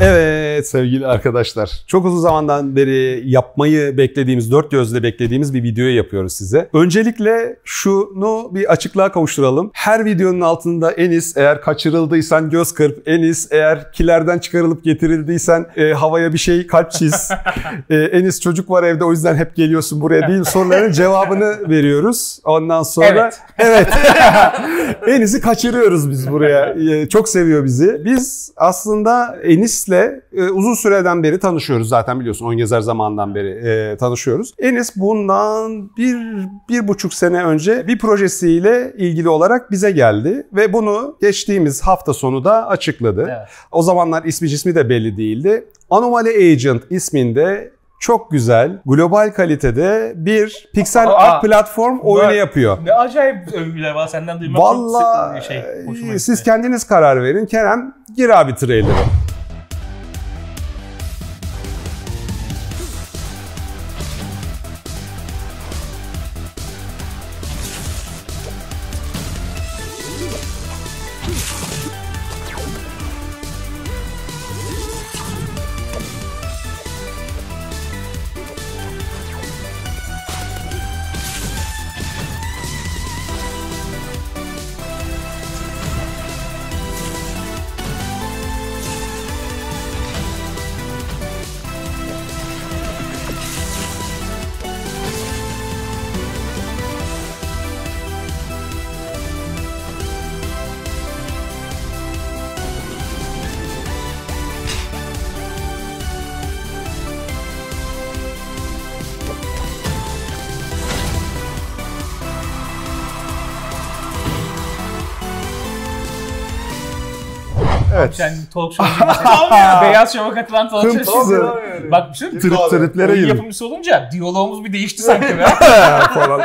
Evet sevgili arkadaşlar. Çok uzun zamandan beri yapmayı beklediğimiz, dört gözle beklediğimiz bir videoyu yapıyoruz size. Öncelikle şunu bir açıklığa kavuşturalım. Her videonun altında Enis eğer kaçırıldıysan göz kırp, Enis eğer kilerden çıkarılıp getirildiysen e, havaya bir şey kalp çiz. e, Enis çocuk var evde o yüzden hep geliyorsun buraya değil soruların cevabını veriyoruz. Ondan sonra Evet. evet. Enis'i kaçırıyoruz biz buraya. E, Çok seviyor bizi. Biz aslında Enis'le e, uzun süreden beri tanışıyoruz zaten biliyorsun. Oyun Gezer zamandan beri e, tanışıyoruz. Enis bundan bir, bir buçuk sene önce bir projesiyle ilgili olarak bize geldi ve bunu geçtiğimiz hafta sonu da açıkladı. Evet. O zamanlar ismi cismi de belli değildi. Anomaly Agent isminde çok güzel, global kalitede bir piksel Aa, art platform oyunu böyle- yapıyor. Ne acayip övgüler var senden duymak Vallahi çok şey, e, siz kendiniz karar verin. Kerem gir abi trailer'ı. Evet. Sen talk show gibi. Beyaz Şov'a katılan talk show. Hımsı. Bak bir şey Trip triplere girdim. yapımcısı olunca diyalogumuz bir değişti sanki be. falan.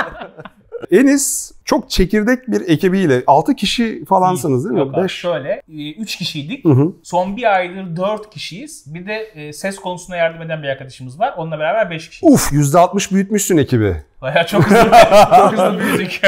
Enis çok çekirdek bir ekibiyle 6 kişi falansınız değil mi? Yok abi, 5. şöyle 3 kişiydik. Hı hı. Son bir aydır 4 kişiyiz. Bir de e, ses konusunda yardım eden bir arkadaşımız var. Onunla beraber 5 kişiyiz. Uf %60 büyütmüşsün ekibi. Baya çok hızlı, çok hızlı büyüdük.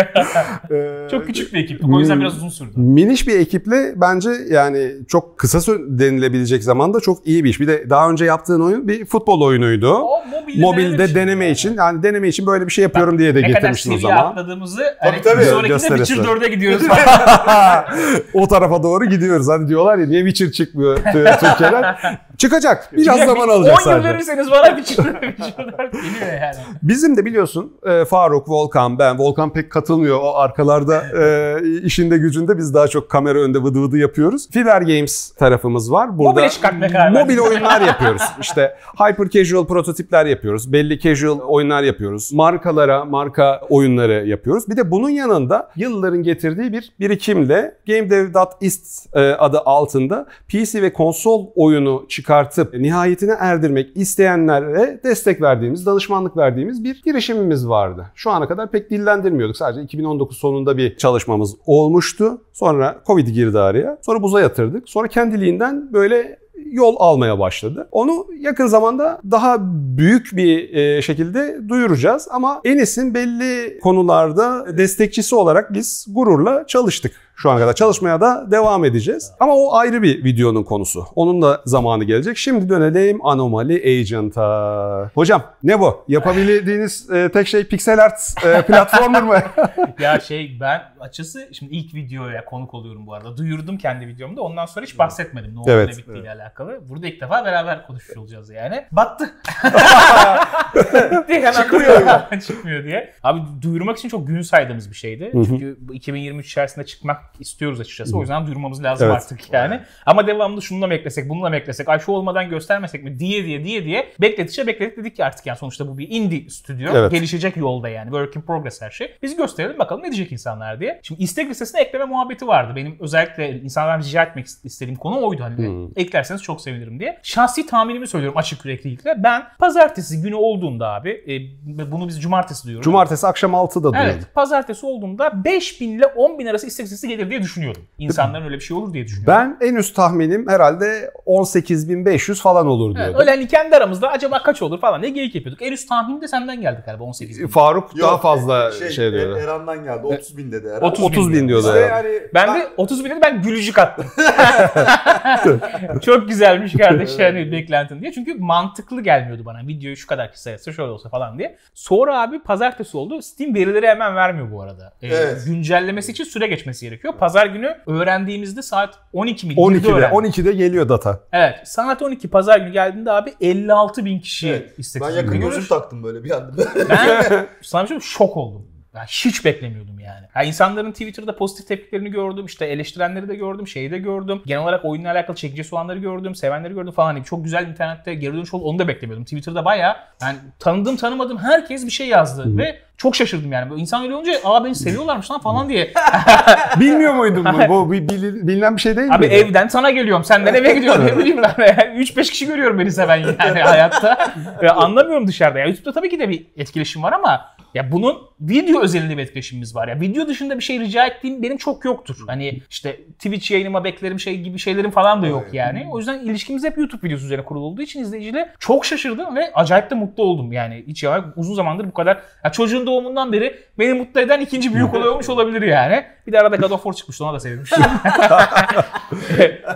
Ee, çok küçük bir ekiptik. O yüzden biraz uzun sürdü. Miniş bir ekiple bence yani çok kısa denilebilecek zamanda çok iyi bir iş. Bir de daha önce yaptığın oyun bir futbol oyunuydu. O mobilde, Mobilde deneme için yani deneme için böyle bir şey yapıyorum diye de Ne kadar getirmiştin o seviye zaman. atladığımızı hani tabii. bir sonrakinde. Witcher 4'e gidiyoruz. o tarafa doğru gidiyoruz. Hani diyorlar ya niye Witcher çıkmıyor Türkiye'den. Çıkacak. Biraz zaman bir alacak 10 yıl sadece. verirseniz bana Witcher 4 geliyor yani. Bizim de biliyorsun e, Faruk, Volkan, ben. Volkan pek katılmıyor o arkalarda e, işinde gücünde. Biz daha çok kamera önünde vıdı vıdı yapıyoruz. Fiber Games tarafımız var. Burada Mobile çıkartmaya karar mobil oyunlar yapıyoruz. İşte hyper casual prototipler yapıyoruz. Belli casual oyunlar yapıyoruz. Markalara marka oyunları yapıyoruz. Bir de bunun yanında yılların getirdiği bir birikimle GameDev.ist e, adı altında PC ve konsol oyunu çıkartıp nihayetine erdirmek isteyenlere destek verdiğimiz, danışmanlık verdiğimiz bir girişimimiz vardı. Şu ana kadar pek dillendirmiyorduk. Sadece 2019 sonunda bir çalışmamız olmuştu. Sonra Covid girdi araya. Sonra buza yatırdık. Sonra kendiliğinden böyle yol almaya başladı. Onu yakın zamanda daha büyük bir e, şekilde duyuracağız ama Enes'in belli konularda destekçisi olarak biz gururla çalıştık. Şu ana kadar çalışmaya da devam edeceğiz. Ama o ayrı bir videonun konusu. Onun da zamanı gelecek. Şimdi dönelim Anomaly Agent'a. Hocam ne bu? Yapabildiğiniz e, tek şey pixel art e, platformer mı? Ya şey ben açısı şimdi ilk videoya konuk oluyorum bu arada. Duyurdum kendi videomda. Ondan sonra hiç bahsetmedim ne oldu Evet. ne bittiğiyle alakalı. Burada ilk defa beraber konuşuyor olacağız yani. Battı. Bitti. Çıkmıyor. Çıkmıyor diye. Abi duyurmak için çok gün saydığımız bir şeydi. hı. Çünkü bu 2023 içerisinde çıkmak istiyoruz açıkçası. O yüzden duyurmamız lazım Evet. artık yani. Ama devamlı şununla mı eklesek, bununla mı eklesek, ay şu olmadan göstermesek mi diye diye diye diye bekledikçe bekledik dedik ki artık yani sonuçta bu bir indie stüdyo. Evet. Gelişecek yolda yani. Work in progress her şey. Biz gösterelim bakalım ne diyecek insanlar diye. Şimdi istek listesine ekleme muhabbeti vardı. Benim özellikle insanlardan rica etmek istediğim konu oydu hani. Hmm. Eklerseniz çok sevinirim diye. Şahsi tahminimi söylüyorum açık yüreklilikle. Ben pazartesi günü olduğunda abi, e, bunu biz cumartesi duyuyoruz. Cumartesi akşam 6'da duyurdum. Evet. Pazartesi olduğunda 5000 ile 10 bin arası istek gelir diye düşünüyordum. İnsanların öyle bir şey olur diye düşünüyordum. Ben en üst tahminim herhalde 18.500 falan olur Evet, diyordum. öyle hani kendi aramızda acaba kaç olur falan diye geyik yapıyorduk. En üst tahmin de senden geldi galiba 18 bin. Faruk daha Yok, fazla şey, şey, diyordu. Er- Eran'dan geldi 30 bin dedi Eren. 30 30 bin diyordu. İşte yani. yani Ben de 30 bin dedi ben gülücük attım. Çok güzel güzelmiş kardeş yani beklentin diye. Çünkü mantıklı gelmiyordu bana. Videoyu şu kadar kısa yazsa şöyle olsa falan diye. Sonra abi pazartesi oldu. Steam verileri hemen vermiyor bu arada. Ee, Evet. Güncellemesi için süre geçmesi gerekiyor. Pazar günü öğrendiğimizde saat 12 mi? 12'de, 12'de 12'de geliyor data. Evet. Saat 12 pazar günü geldiğinde abi 56 bin kişi Evet. Ben istatistik yakın gözüm taktım böyle bir anda. Ben sana bir şey şok oldum. Ben hiç beklemiyordum yani. yani. İnsanların Twitter'da pozitif tepkilerini gördüm. işte eleştirenleri de gördüm. Şeyi de gördüm. Genel olarak oyunla alakalı çekicisi olanları gördüm. Sevenleri gördüm falan. Hani çok güzel internette geri dönüş oldu. Onu da beklemiyordum. Twitter'da bayağı yani tanıdığım tanımadığım herkes bir şey yazdı. Ve çok şaşırdım yani. Böyle İnsan öyle olunca aa beni seviyorlarmış lan falan diye. Bilmiyor muydun bu? Bu bilinen bir şey değil Abi miydi? evden sana geliyorum. Senden eve gidiyorum. Ne bileyim ben. 3-5 kişi görüyorum beni seven yani hayatta. Ve anlamıyorum dışarıda. Ya YouTube'da tabii ki de bir etkileşim var ama ya bunun video özelinde bir etkileşimimiz var. Ya video dışında bir şey rica ettiğim benim çok yoktur. Hani işte Twitch yayınıma beklerim şey gibi şeylerim falan da yok Evet. yani. O yüzden ilişkimiz hep YouTube videosu üzerine kurulu olduğu için izleyiciyle çok şaşırdım ve acayip de mutlu oldum. Yani hiç ya uzun zamandır bu kadar ya çocuğun doğumundan beri beni mutlu eden ikinci büyük olay olmuş olabilir yani. Bir de arada God of War çıkmıştı ona da sevinmiştim.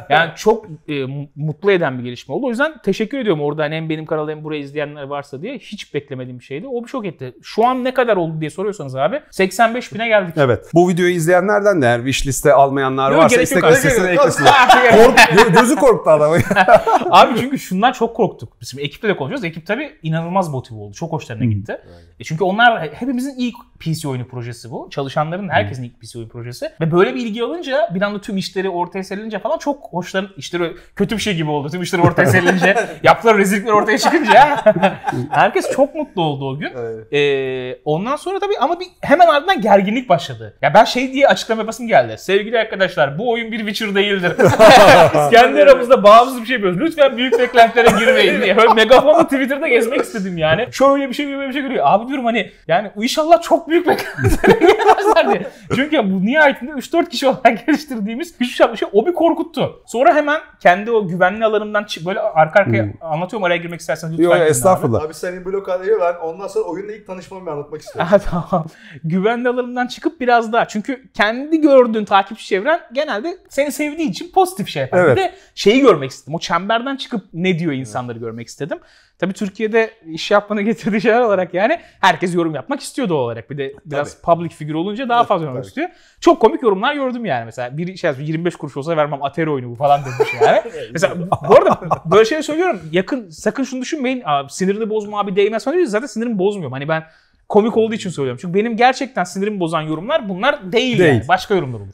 yani çok e, mu- mutlu eden bir gelişme oldu. O yüzden teşekkür ediyorum orada hani hem benim kanalı hem burayı izleyenler varsa diye hiç beklemediğim bir şeydi. O bir şok etti. Şu an ne kadar oldu diye soruyorsanız abi 85 bine geldik. Evet. Bu videoyu izleyenlerden de eğer wishliste almayanlar Yok, varsa istek listesine eklesinler. Kork, gö- gözü korktu adamı. Abi çünkü şundan çok korktuk. Bizim ekiple de konuşuyoruz. Ekip tabii inanılmaz motive oldu. Çok hoşlarına gitti. E çünkü onlar hepimizin ilk PC oyunu projesi bu. Çalışanların herkesin ilk PC oyunu projesi. Ve böyle bir ilgi alınca bir anda tüm işleri ortaya serilince falan çok hoşların işleri kötü bir şey gibi oldu. Tüm işleri ortaya serilince yaptıkları rezillikler ortaya çıkınca herkes çok mutlu oldu o gün. Evet. Ee, ondan sonra tabii ama bir hemen ardından gerginlik başladı. Ya ben şey diye açıklama yapasım geldi. Sevgili arkadaşlar bu oyun bir Witcher değildir. Kendi aramızda bağımsız bir şey yapıyoruz. Lütfen büyük beklentilere girmeyin diye. Böyle megafonla Twitter'da gezmek istedim yani. Şöyle bir şey böyle bir şey görüyor. Abi diyorum hani yani inşallah çok büyük beklentilere girmezler diye. Çünkü bu nihayetinde 3-4 kişi olarak geliştirdiğimiz küçük çaplı şey o bir korkuttu. Sonra hemen kendi o güvenli alanımdan böyle arka arkaya anlatıyorum araya girmek isterseniz lütfen. Yok girin abi. estağfurullah. Abi senin blok adayı ben ondan sonra oyunla ilk tanışmamı anlatmak istiyorum. Aha, tamam. Güvenli alanından çıkıp biraz daha. Çünkü kendi gördüğün takipçi çevren genelde seni sevdiği için pozitif şey yapar. Evet. Bir de şeyi görmek istedim. O çemberden çıkıp ne diyor insanları görmek istedim. Tabii Türkiye'de iş yapmanı getirdiği şeyler olarak yani herkes yorum yapmak istiyor doğal olarak. Bir de biraz public figür olunca daha fazla yorum tabii. istiyor. Çok komik yorumlar gördüm yani. Mesela bir şey yazmış 25 kuruş olsa vermem Atari oyunu bu falan demiş yani. Mesela bu arada böyle şey söylüyorum. Yakın sakın şunu düşünmeyin. Abi, sinirini bozma abi değmez falan diyoruz. Zaten sinirimi bozmuyorum. Hani ben komik olduğu için söylüyorum. Çünkü benim gerçekten sinirimi bozan yorumlar bunlar değil, Değil. yani. Başka yorumlar olur.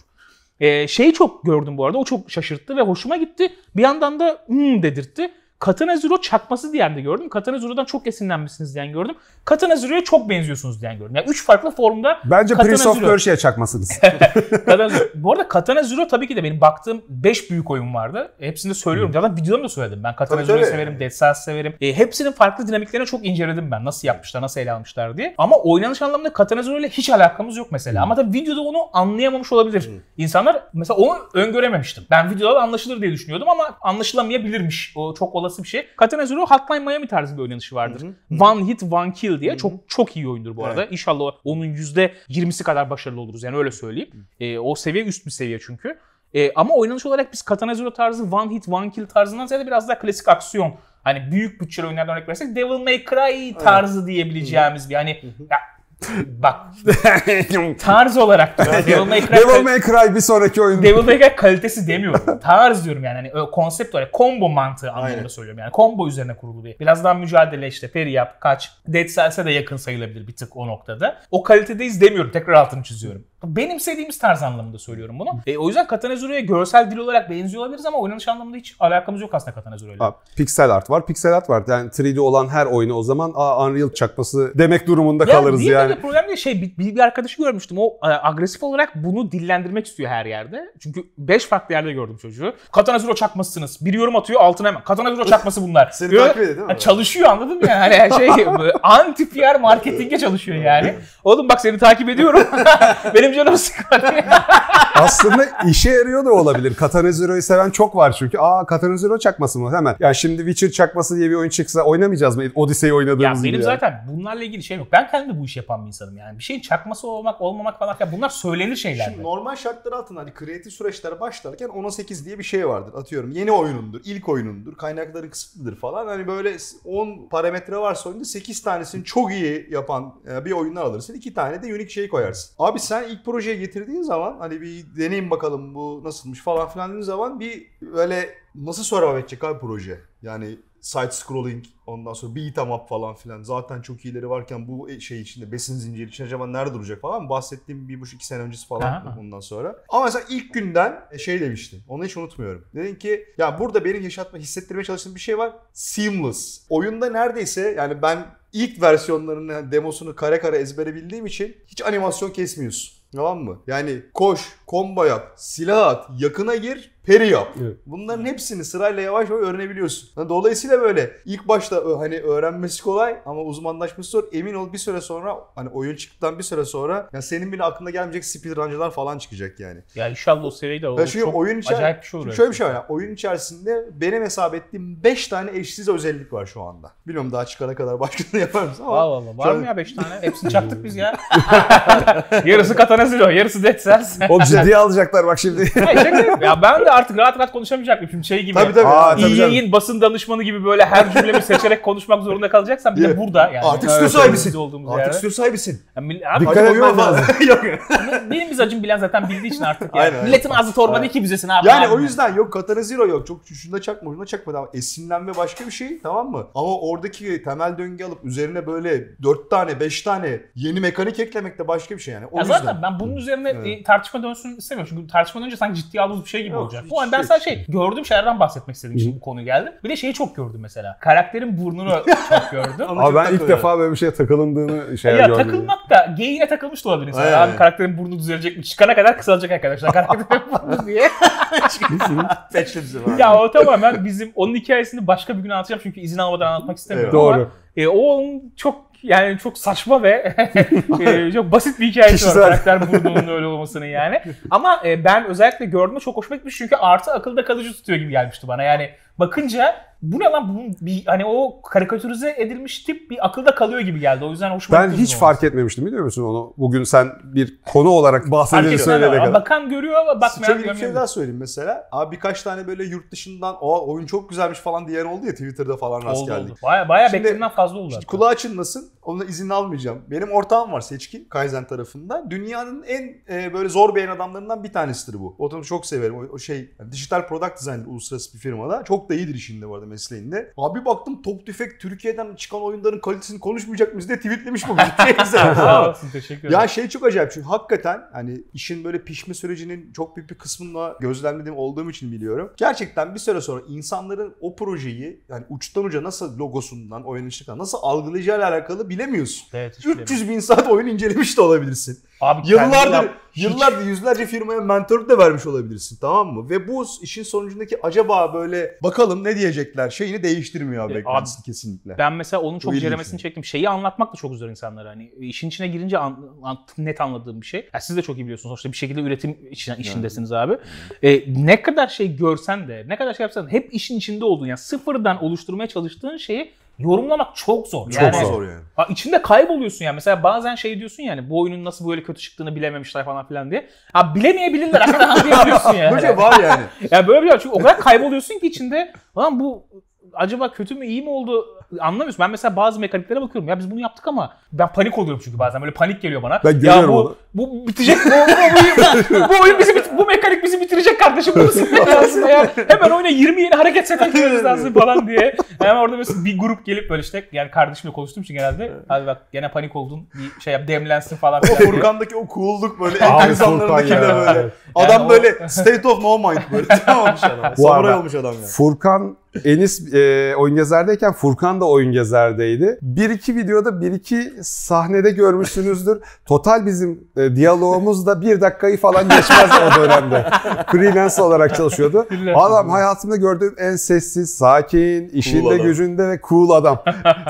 Ee, şeyi çok gördüm bu arada. O çok şaşırttı ve hoşuma gitti. Bir yandan da hmm dedirtti. Katana Zero çakması diyen de gördüm. Katana Zero'dan çok esinlenmişsiniz diyen gördüm. Katana Zero'ya çok benziyorsunuz diyen gördüm. Yani üç farklı formda Bence Katana Prince of. Persia'ya çakmasınız. Bu arada Katana Zero tabii ki de benim baktığım 5 büyük oyun vardı. Hepsini de söylüyorum. Zaten videolarımda da söyledim. Ben Katana Zero'yu severim, Dead Cells severim. E, hepsinin farklı dinamiklerini çok inceledim ben. Nasıl yapmışlar, nasıl ele almışlar diye. Ama oynanış anlamında Katana Zero ile hiç alakamız yok mesela. Ama tabii videoda onu anlayamamış olabilir. İnsanlar mesela onu öngörememiştim. Ben videoda anlaşılır diye düşünüyordum ama anlaşılamayabilirmiş. O çok olası bir şey. Katana Zero Hotline Miami tarzı bir oynanışı vardır. One hit one kill diye çok çok iyi oyundur bu arada. İnşallah onun %20'si kadar başarılı oluruz yani öyle söyleyeyim. E, o seviye üst bir seviye çünkü. E, ama oynanış olarak biz Katana Zero tarzı one hit one kill tarzından ziyade biraz daha klasik aksiyon. Hani büyük bütçeli oyunlardan örnek verirsek Devil May Cry tarzı diyebileceğimiz bir hani ya, bak tarz olarak diyorum. Devil May Cry Devil May Cry bir sonraki oyun. Devil May Cry kalitesi demiyorum. Tarz diyorum yani. Hani konsept olarak combo mantığı anlamında Aynen. söylüyorum. Yani combo üzerine kurulu bir. Biraz daha mücadele işte peri yap, kaç. Dead Cells'e de yakın sayılabilir bir tık o noktada. O kalitedeyiz demiyorum. Tekrar altını çiziyorum. Benimsediğimiz tarz anlamında söylüyorum bunu. E, o yüzden Katana Zero'ya görsel dil olarak benziyor olabiliriz ama oynanış anlamında hiç alakamız yok aslında Katana Zero'yla. Ha, Pixel art var. Pixel art var. Yani 3D olan her oyunu o zaman Aa, Unreal çakması demek durumunda kalırız değil yani. de problem değil. Şey, bir, bir, arkadaşı görmüştüm. O e, agresif olarak bunu dillendirmek istiyor her yerde. Çünkü 5 farklı yerde gördüm çocuğu. Katana Zero çakmasısınız. Bir yorum atıyor altına hemen. Katana Zero çakması bunlar. Seni Diyor, takip ediyor değil mi? Çalışıyor anladın mı? Yani Hani şey anti PR marketinge çalışıyor yani. Oğlum bak seni takip ediyorum. Benim canım sıkıldı. Aslında işe yarıyor da olabilir. Katana Zero'yu seven çok var çünkü. Aa Katana Zero çakması mı? Hemen. Yani şimdi Witcher çakması diye bir oyun çıksa oynamayacağız mı? Odyssey ya oynadığımız gibi. benim yani. zaten bunlarla ilgili şey yok. Ben kendim de bu işi yapamıyorum. yapan bir insanım yani. Bir şeyin çakması olmak olmamak falan ya bunlar söylenir şeyler. Şimdi normal şartlar altında hani kreatif süreçler başlarken 10'a 8 diye bir şey vardır. Atıyorum yeni oyunundur, ilk oyunundur, kaynakları kısıtlıdır falan. Hani böyle 10 parametre varsa oyunda 8 tanesini çok iyi yapan e, bir oyunlar alırsın. 2 tane de unique şey koyarsın. Abi sen ilk projeye getirdiğin zaman hani bir deneyim bakalım bu nasılmış falan filan dediğin zaman bir böyle nasıl survive edecek abi proje? Yani side scrolling ondan sonra beat 'em up falan filan zaten çok iyileri varken bu şey içinde besin zinciri için acaba nerede duracak falan bahsettiğim bir buçuk iki sene öncesi falan bundan sonra. Ama mesela ilk günden şey demiştin onu hiç unutmuyorum. Dedin ki ya burada benim yaşatma hissettirmeye çalıştığım bir şey var seamless. Oyunda neredeyse yani ben ilk versiyonlarının demosunu kare kare ezbere bildiğim için hiç animasyon kesmiyorsun. Tamam mı? Yani koş, combo yap, silah at, yakına gir, peri yap. Evet. Bunların hepsini sırayla yavaş yavaş öğrenebiliyorsun. Yani Dolayısıyla böyle ilk başta hani öğrenmesi kolay ama uzmanlaşması zor. Emin ol bir süre sonra hani oyun çıktıktan bir süre sonra ya senin bile aklına gelmeyecek speedruncılar falan çıkacak yani. Ya inşallah o seviyede olur. Ya çünkü Çok oyun içer- acayip bir şey olur. Şöyle bir şey var ya. Oyun içerisinde benim hesap ettiğim 5 tane eşsiz özellik var şu anda. Bilmiyorum daha çıkana kadar başkasını yapar mısın ama. Allah Allah. Var Şöyle- mı ya 5 tane? Hepsini çaktık biz ya. yarısı Katana Zero, yarısı Dead Cells. O ciddiye alacaklar bak şimdi. Yapıyorum. ya ben de artık rahat rahat konuşamayacakmışım. Şey gibi. Tabii tabii. Aa, İyi tabii canım. yayın basın danışmanı gibi böyle her cümlemi seçerek konuşmak zorunda kalacaksam bir de burada yani. Artık stüdyo sahibisin. biz olduğumuz Artık stüdyo sahibisin. Ya mil- abi, Dikkat etmen lazım. Yok. benim mizacım bilen zaten bildiği için artık yani. Aynen. Milletin ağzı torba değil ki bizesin abi. Yani abi. o yüzden yok Katana Zero yok. Çok şunda çakma, şunda çakma. Tamam. Esinlenme başka bir şey tamam mı? Ama oradaki temel döngü alıp üzerine böyle 4 tane 5 tane yeni mekanik eklemek de başka bir şey yani. O Ya yüzden. zaten ben bunun üzerine Evet. e, tartışma dönsün istemiyorum. Çünkü tartışma dönünce sanki ciddiye aldığımız bir şey gibi Yok, olacak. hiç O ben şey- sadece şey gördüğüm şeylerden bahsetmek istediğim için bu konuya geldim. Bir de şeyi çok gördüm mesela. Karakterin burnunu çok gördüm. Abi çok ben ilk defa böyle bir şeye takıldığını şey ya gördüm. takılmak da geyiğine takılmış da olabilir insan. Abi karakterin burnu düzelecek mi? Çıkana kadar kısalacak arkadaşlar. Karakterin burnu diye. Ya o tamamen bizim onun hikayesini başka bir gün anlatacağım çünkü izin almadan anlatmak istemiyorum ama Doğru. e, o onun çok yani çok saçma ve e, çok basit bir hikayesi Kişisel. var karakter burnunun öyle olmasının yani. Ama e, ben özellikle gördüğümde çok hoşuma gitmiş çünkü artı akılda kalıcı tutuyor gibi gelmişti bana. Yani bakınca bu ne lan bunun bir hani o karikatürize edilmiş tip bir akılda kalıyor gibi geldi. O yüzden hoşuma Ben hiç fark olması. etmemiştim biliyor musun onu? Bugün sen bir konu olarak etmem söyleyene kadar. Bakan görüyor ama bakmayan iyi bir şey görmüyor. daha söyleyeyim mesela. Abi birkaç tane böyle yurt dışından o oyun çok güzelmiş falan diyen oldu ya Twitter'da falan rast Oldu, geldik. oldu. Baya, baya beklediğimden fazla oldu. Şimdi kulağı çınlasın. Onunla izin almayacağım. Benim ortağım var Seçkin Kaizen tarafından. Dünyanın en e, böyle zor beğen adamlarından bir tanesidir bu. O adamı çok severim. O, o şey yani dijital product design uluslararası bir firmada. Çok da iyidir işinde bu arada mesleğinde. Abi baktım top tüfek Türkiye'den çıkan oyunların kalitesini konuşmayacak mıyız diye tweetlemiş bu. Sağ olasın teşekkür ederim. Ya şey çok acayip çünkü hakikaten hani işin böyle pişme sürecinin çok büyük bir kısmında gözlemlediğim olduğum için biliyorum. Gerçekten bir süre sonra insanların o projeyi yani uçtan uca nasıl logosundan, oynanışından nasıl algılayacağıyla alakalı bilemiyorsun. Evet, hiç 300 bin saat oyun incelemiş de olabilirsin. Abi Yıllardır, yap- hiç- yıllardır yüzlerce firmaya mentorluk da vermiş olabilirsin tamam mı? Ve bu işin sonucundaki acaba böyle bakalım ne diyecekler şeyini değiştirmiyor abi E, beklentisini kesinlikle. Ben mesela onun çok ceremesini yani. çektim. Şeyi anlatmak da çok zor insanlara. Hani işin içine girince an- an- net anladığım bir şey. Ya siz de çok iyi biliyorsunuz. Sonuçta bir şekilde üretim işin, işindesiniz abi. E, ne kadar şey görsen de, ne kadar şey yapsan hep işin içinde olduğun yani sıfırdan oluşturmaya çalıştığın şeyi yorumlamak çok zor. Çok yani, zor. yani. İçinde kayboluyorsun yani. Mesela bazen şey diyorsun yani bu oyunun nasıl böyle kötü çıktığını bilememişler falan filan diye. Ha bilemeyebilirler hakikaten diyebiliyorsun yani. Böyle şey var yani. Ya böyle bir şey. Çünkü o kadar kayboluyorsun ki içinde. Lan bu acaba kötü mü iyi mi oldu anlamıyorsun. Ben mesela bazı mekaniklere bakıyorum. Ya biz bunu yaptık ama ben panik oluyorum çünkü bazen. Böyle panik geliyor bana. Ben ya bu, onu. Bu bitecek. Bu, bu, bu, bu oyun bizi bit- bu mekanik bizi bitirecek kardeşim. Bunu silmek lazım ya. Hemen oyuna 20 yeni hareket set eklememiz lazım falan diye. Hemen orada mesela bir grup gelip böyle işte yani kardeşimle konuştuğum için genelde abi bak gene panik oldun bir şey yap demlensin falan O filan. diye. Furkan'daki o coolluk böyle Abi en insanlarındaki de böyle. Evet. Adam Yani o- böyle state of no mind böyle. Tamam olmuş adam. Samuray olmuş adam ya. Furkan Enis e, oyun gezerdeyken Furkan da oyun gezerdeydi. Bir iki videoda bir iki sahnede görmüşsünüzdür. Total bizim e, diyalogumuz da bir dakikayı falan geçmez o dönemde. Freelance olarak çalışıyordu. Adam hayatımda gördüğüm en sessiz, sakin, işinde adam. gücünde ve cool adam.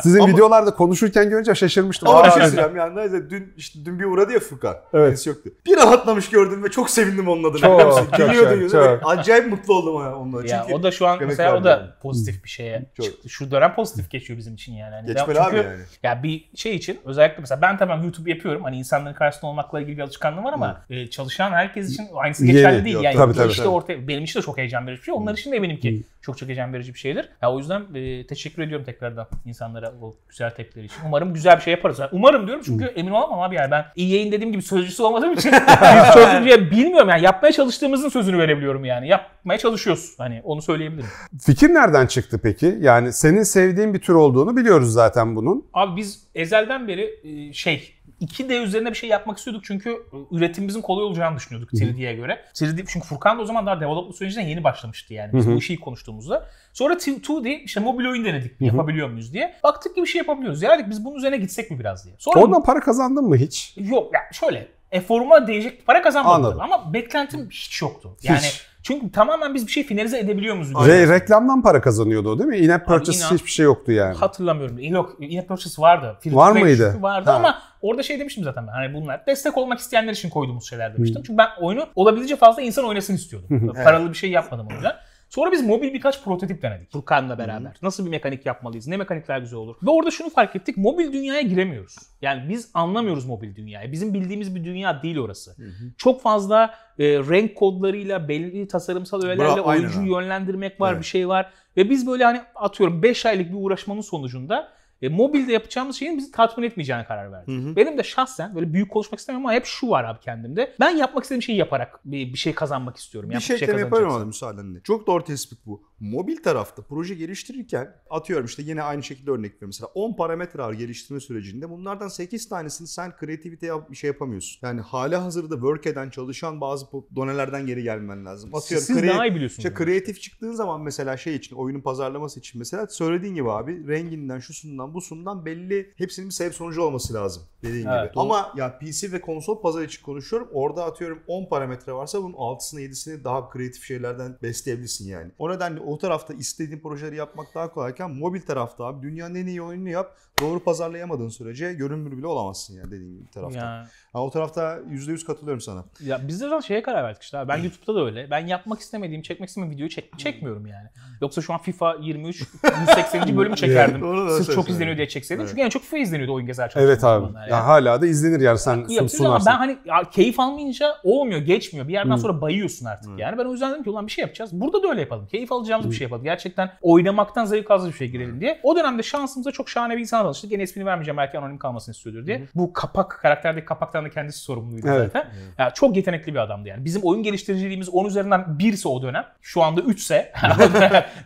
Sizin Ama- videolarda konuşurken görünce şaşırmıştım. Ama bir şey söyleyeceğim yani neyse dün işte dün bir uğradı ya Furkan. Evet. Kendisi yoktu. Bir rahatlamış gördüm ve çok sevindim onun adına. Çok, musun? çok, Gülüyordu çok. Acayip mutlu oldum onunla. Ya Çünkü o da şu an mesela o da yani. pozitif bir şeye Çok. çıktı. Şu dönem pozitif geçiyor bizim için yani. Hani Geçmeli ben- abi çünkü- yani. Ya bir şey için özellikle mesela ben tamam YouTube yapıyorum. Hani insanların karşısında olmakla ilgili bir alışkanlığım var ama e, çalışan herkes için aynısı Yeni. geçerli değil. Yok, yani tabii, tabii, işte tabii. ortaya benim için de çok heyecan verici bir şey. Onlar için de eminim ki çok çok heyecan verici bir şeydir. Ya o yüzden e, teşekkür ediyorum tekrardan insanlara o güzel tepkileri için. Umarım güzel bir şey yaparız. Yani umarım diyorum çünkü emin olamam abi yani ben iyi yayın dediğim gibi sözcüsü olmadığım için şey bilmiyorum yani yapmaya çalıştığımızın sözünü verebiliyorum yani. Yapmaya çalışıyoruz. Hani onu söyleyebilirim. Fikir nereden çıktı peki? Yani senin sevdiğin bir tür olduğunu biliyoruz zaten bunun. Abi biz ezelden beri e, şey 2D üzerine bir şey yapmak istiyorduk çünkü üretimimizin kolay olacağını düşünüyorduk 3D'ye göre. 3D çünkü Furkan da o zaman daha development sürecine yeni başlamıştı yani biz Hı hı. bu işi konuştuğumuzda. Sonra 2D işte mobil oyun denedik yapabiliyor muyuz diye. Baktık ki bir şey yapabiliyoruz. Ya dedik biz bunun üzerine gitsek mi biraz diye. Sonra Oradan para kazandın mı hiç? yok ya şöyle eforuma değecek para kazanmadım Anladım. ama beklentim hiç yoktu. Yani Hiç. Çünkü tamamen biz bir şey finalize edebiliyor muyuz? Re- reklamdan para kazanıyordu o değil mi? In-app purchase inan- hiçbir şey yoktu yani. Hatırlamıyorum. Yok in purchase vardı. Free Var mıydı? Vardı Ha. ama orada şey demiştim zaten ben. Hani bunlar destek olmak isteyenler için koyduğumuz şeyler demiştim. Çünkü ben oyunu olabildiğince fazla insan oynasın istiyordum. Paralı bir şey yapmadım o yüzden. Sonra biz mobil birkaç prototip denedik Furkan'la beraber. Nasıl bir mekanik yapmalıyız? Ne mekanikler güzel olur? Ve orada şunu fark ettik. Mobil dünyaya giremiyoruz. Yani biz anlamıyoruz mobil dünyayı. Bizim bildiğimiz bir dünya değil orası. Çok fazla e, renk kodlarıyla belli tasarımsal öğelerle oyuncuyu yönlendirmek var, Evet. bir şey var. Ve biz böyle hani atıyorum 5 aylık bir uğraşmanın sonucunda e, mobilde yapacağımız şeyin bizi tatmin etmeyeceğine karar verdik. Hı hı. Benim de şahsen böyle büyük konuşmak istemiyorum ama hep şu var abi kendimde. Ben yapmak istediğim şeyi yaparak bir, bir şey kazanmak istiyorum. Bir şey kazanacaksam. yaparım ama müsaadenle. Çok doğru tespit bu. Mobil tarafta proje geliştirirken atıyorum işte yine aynı şekilde örnek veriyorum. Mesela 10 parametre geliştirme sürecinde. Bunlardan 8 tanesini sen kreativite yap, bir şey yapamıyorsun. Yani hala hazırda work eden çalışan bazı donelerden geri gelmen lazım. Atıyorum Siz kre- daha iyi biliyorsunuz. işte kreatif çıktığın zaman mesela şey için oyunun pazarlaması için mesela söylediğin gibi abi renginden şusundan busundan belli hepsinin bir sebep sonucu olması lazım dediğin Evet, gibi. doğru. Ama ya PC ve konsol pazarı için konuşuyorum. Orada atıyorum 10 parametre varsa bunun 6'sını 7'sini daha kreatif şeylerden besleyebilirsin yani. O nedenle o tarafta istediğin projeleri yapmak daha kolayken mobil tarafta abi dünyanın en iyi oyununu yap. Doğru pazarlayamadığın sürece görünür bile olamazsın yani dediğin gibi bir tarafta. Ya, Ha, o tarafta %100 katılıyorum sana. ya biz de şeye karar verdik işte. abi. Ben YouTube'da da öyle. Ben yapmak istemediğim, çekmek istemediğim videoyu çek, çekmiyorum yani. Yoksa şu an FIFA 23 180. bölümü çekerdim. Sırf çok. İzleniyor diye çekseydim. Evet. Çünkü en çok FIFA izleniyordu oyun gezer çalıştığım Evet abi. zamanlar Ya yani. hala da izlenir yani sen sun, Yapıyoruz ama sunarsın. ben hani ya, keyif almayınca olmuyor, geçmiyor. Bir yerden Hı. sonra bayıyorsun artık Hı. yani. Ben o yüzden dedim ki ulan bir şey yapacağız. Burada da öyle yapalım. Keyif alacağımız bir şey yapalım. Gerçekten oynamaktan zevk aldığımız bir şey girelim diye. O dönemde şansımıza çok şahane bir insan tanıştık. Yine ismini vermeyeceğim belki anonim kalmasını istiyordur diye. Bu kapak, karakterdeki kapaktan da kendisi sorumluydu Evet. zaten. Ya, çok yetenekli bir adamdı yani. Bizim oyun geliştiriciliğimiz 10 üzerinden 1 ise o dönem. Şu anda 3 ise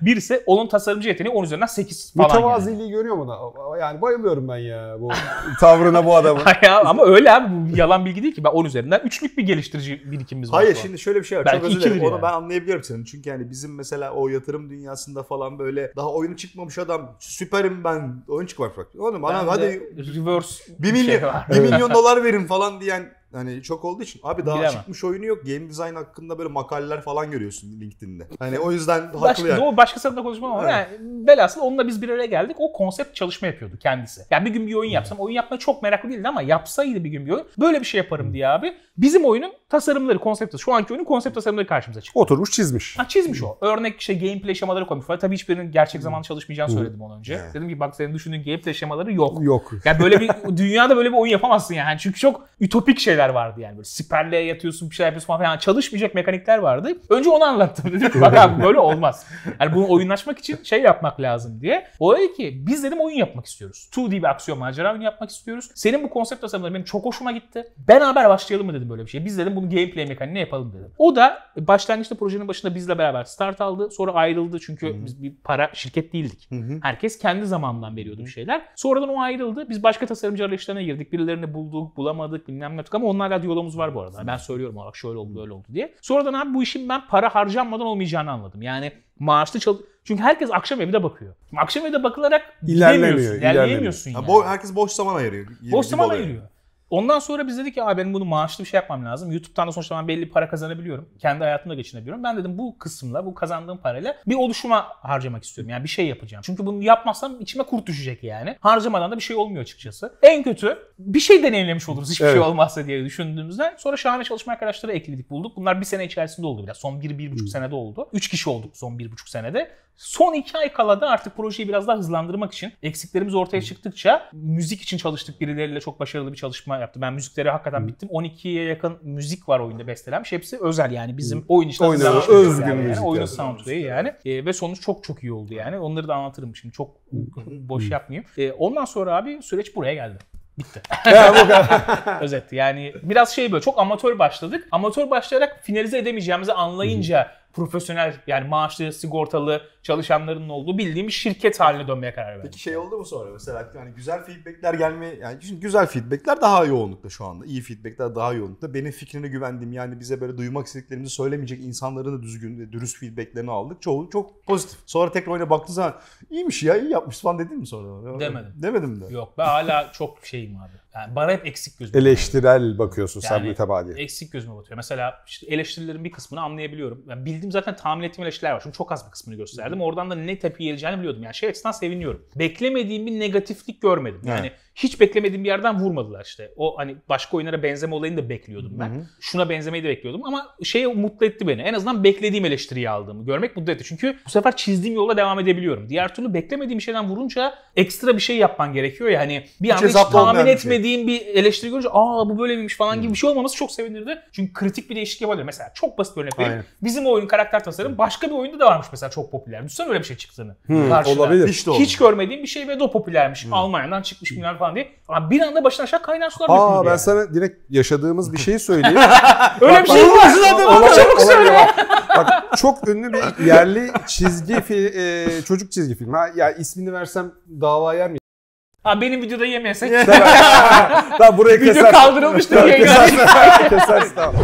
1 ise onun tasarımcı yeteneği 10 üzerinden 8 falan yani. Mütevaziliği görüyor mu da? Yani bayılıyorum ben ya bu tavrına bu adamın. ya, ama öyle abi bu yalan bilgi değil ki. Ben 10 üzerinden 3'lük bir geliştirici birikimimiz var. Hayır şimdi şöyle bir şey var. Belki Çok özür dilerim. Onu yani. ben anlayabiliyorum senin. Çünkü yani bizim mesela o yatırım dünyasında falan böyle daha oyunu çıkmamış adam süperim ben oyun çıkmak bak. Oğlum bana Bende hadi reverse 1 milyon, şey var. 1 milyon dolar verin falan diyen hani çok olduğu için abi daha Bilemem. çıkmış oyunu yok. Game design hakkında böyle makaleler falan görüyorsun LinkedIn'de. Hani o yüzden haklı Başka, yani. o başkasıyla konuşmam ama Evet. yani velhasıl onunla biz bir araya geldik. O konsept çalışma yapıyordu kendisi. Yani bir gün bir oyun yapsam, oyun yapmaya çok meraklı değildi ama yapsaydı bir gün bir oyun böyle bir şey yaparım diye abi. Bizim oyunun tasarımları, konsepti, şu anki oyunun konsept tasarımları karşımıza çıktı. Oturmuş çizmiş. Ha, çizmiş o. Örnek işte gameplay şemaları koymuş falan. Tabii hiçbirinin gerçek zamanlı çalışmayacağını söyledim ondan önce. Evet. Dedim ki bak senin düşündüğün gameplay şemaları yok. Yok. Yani böyle bir dünyada böyle bir oyun yapamazsın yani. Çünkü çok ütopik şeyler vardı yani. Böyle siperle yatıyorsun bir şey yapıyorsun falan. Çalışmayacak mekanikler vardı. Önce onu anlattım. Dedim bak abi böyle olmaz. Yani bunu oyunlaşmak için şey yapmak lazım diye. O dedi ki biz dedim oyun yapmak istiyoruz. 2D bir aksiyon macera oyunu yapmak istiyoruz. Senin bu konsept tasarımları benim çok hoşuma gitti. Beraber başlayalım mı dedim böyle bir şey. Biz dedim bunu gameplay mekaniğine yapalım dedim. O da başlangıçta projenin başında bizle beraber start aldı. Sonra ayrıldı çünkü biz bir para şirket değildik. Hı hı. Herkes kendi zamanından veriyordu bir şeyler. Sonradan o ayrıldı. Biz başka tasarımcı arayışlarına girdik. Birilerini bulduk, bulamadık, bilmem ne yaptık ama onlarla diyalogumuz var bu arada. Ben söylüyorum bak şöyle oldu, böyle oldu diye. Sonradan abi bu işin ben para harcanmadan olmayacağını anladım. Yani maaşlı çal çünkü herkes akşam evde bakıyor. Şimdi akşam evde bakılarak İlerlemiyor, gidemiyorsun, ilerleyemiyorsun yani. bo- herkes boş zaman ayırıyor. Boş zaman ayırıyor. Ondan sonra biz dedik ki abi benim bunu maaşlı bir şey yapmam lazım. YouTube'dan da sonuçta ben belli para kazanabiliyorum. Kendi hayatımda geçinebiliyorum. Ben dedim bu kısımla, bu kazandığım parayla bir oluşuma harcamak istiyorum. Yani bir şey yapacağım. Çünkü bunu yapmazsam içime kurt düşecek yani. Harcamadan da bir şey olmuyor açıkçası. En kötü bir şey deneyimlemiş oluruz hiçbir Evet. şey olmazsa diye düşündüğümüzden. Sonra şahane çalışma arkadaşları ekledik bulduk. Bunlar bir sene içerisinde oldu biraz. Son bir, bir buçuk senede oldu. Üç kişi olduk son bir buçuk senede. Son iki ay kala da artık projeyi biraz daha hızlandırmak için eksiklerimiz ortaya çıktıkça müzik için çalıştık birileriyle çok başarılı bir çalışma yaptı. Ben müzikleri hakikaten bittim. 12'ye yakın müzik var oyunda bestelenmiş. Hepsi özel yani bizim oyun için Oyuna özgün müzikler yani. müzikler. Oyunun soundtrack'i yani. E, ve sonuç çok çok iyi oldu yani. Onları da anlatırım şimdi. Çok boş yapmayayım. E, ondan sonra abi süreç buraya geldi. Bitti. Özet yani biraz şey böyle çok amatör başladık. Amatör başlayarak finalize edemeyeceğimizi anlayınca profesyonel yani maaşlı, sigortalı çalışanların olduğu bildiğim bir şirket haline dönmeye karar verdik. Peki şey oldu mu sonra mesela yani güzel feedbackler gelme yani şimdi güzel feedbackler daha yoğunlukta şu anda. İyi feedbackler daha yoğunlukta. Benim fikrine güvendiğim yani bize böyle duymak istediklerimizi söylemeyecek insanların da düzgün ve dürüst feedbacklerini aldık. Çoğu çok pozitif. Sonra tekrar oyuna baktığın zaman iyiymiş ya iyi yapmış falan dedin mi sonra? Demedim. Demedim de. Yok ben hala çok şeyim abi. Yani bana hep eksik gözüme Eleştirel bakıyorsun sen Yani mütebadi. Eksik gözüme batıyor. Mesela işte eleştirilerin bir kısmını anlayabiliyorum. Yani bildiğim zaten tahmin ettiğim eleştiriler var. Şimdi çok az bir kısmını gösterdim. Oradan da ne tepki geleceğini biliyordum. Yani şey açısından seviniyorum. Beklemediğim bir negatiflik görmedim. Yani hiç beklemediğim bir yerden vurmadılar işte. O hani başka oyunlara benzeme olayını da bekliyordum ben. Şuna benzemeyi de bekliyordum ama şey mutlu etti beni. En azından beklediğim eleştiriyi aldığımı görmek mutlu etti. Çünkü bu sefer çizdiğim yolla devam edebiliyorum. Diğer türlü beklemediğim bir şeyden vurunca ekstra bir şey yapman gerekiyor ya hani bir anda hiç hesaplı olmayan tahmin şey. etmediğim bir eleştiri görünce aa bu böyle miymiş falan gibi bir şey olmaması çok sevindirdi. Çünkü kritik bir değişiklik yapabilir. Mesela çok basit bir örnek vereyim. Bizim oyunun karakter tasarım başka bir oyunda da varmış mesela çok popüler. Düşünsene öyle bir şey çıktığını. Karşına. olabilir. Hiç. Hiç görmediğim bir şey ve de popülermiş. Almanya'dan çıkmış bilmem falan diye. Ama bir anda başına aşağı kaynar sular Aa ben yani. sana direkt yaşadığımız bir şeyi söyleyeyim. Öyle bir şey var? Olabilir, Çabuk olabilir. söyle. Bak çok ünlü bir yerli çizgi fi- e, çocuk çizgi film. Ha, ya ismini versem dava yer mi? Ha benim videoda yemeyesek. Tamam burayı Video kesersin. kaldırılmıştır yayına. kesersin. kesersin tamam.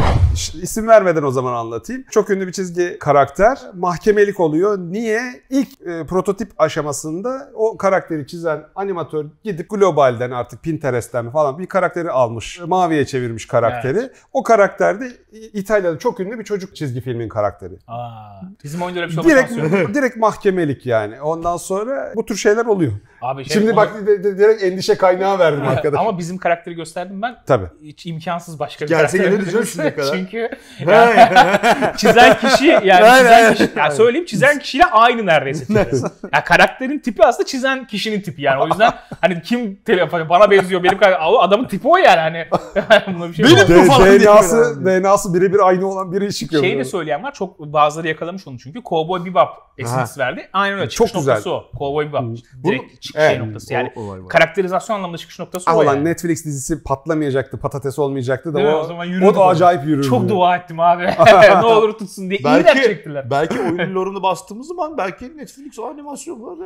İsim vermeden o zaman anlatayım. Çok ünlü bir çizgi karakter mahkemelik oluyor. Niye? İlk e, prototip aşamasında o karakteri çizen animatör gidip globalden artık Pinterest'ten falan bir karakteri almış. Maviye çevirmiş karakteri. O karakter de İtalya'da çok ünlü bir çocuk çizgi filmin karakteri. Aa, bizim öyle bir şey. Direkt, direkt mahkemelik yani. Ondan sonra bu tür şeyler oluyor. Abi şey, Şimdi bak di- direkt endişe kaynağı verdim arkadaş. Ama bizim karakteri gösterdim ben. Tabii. Hiç imkansız başka bir Gelse karakter. gelir canım şimdiye kadar. Çünkü yani çizen kişi yani çizen kişi ya söyleyeyim çizen kişiyle aynı neredeyse tipi. ya karakterin tipi aslında çizen kişinin tipi yani. O yüzden hani kim bana benziyor benim adamın tipi o yani hani. Buna bir şey Benim bu falan diye DNA'sı, DNA'sı birebir aynı olan biri çıkıyor. Şeyi de söyleyen var. Çok bazıları yakalamış onu çünkü. Cowboy Bebop esintisi verdi. Aynen öyle. Çıkış Çok güzel. noktası o. Cowboy Bebop. Direkt çıkış şey Evet. noktası. Yani O- o var, karakterizasyon anlamında çıkış noktası Ah o yani. Netflix dizisi patlamayacaktı, patates olmayacaktı da Değil mi? o, O zaman o da falan. acayip yürürdü. Çok dua ettim abi. ne olur tutsun diye. İyi Belki, de çektiler. belki oyunun lore'unu bastığımız zaman belki Netflix animasyon var.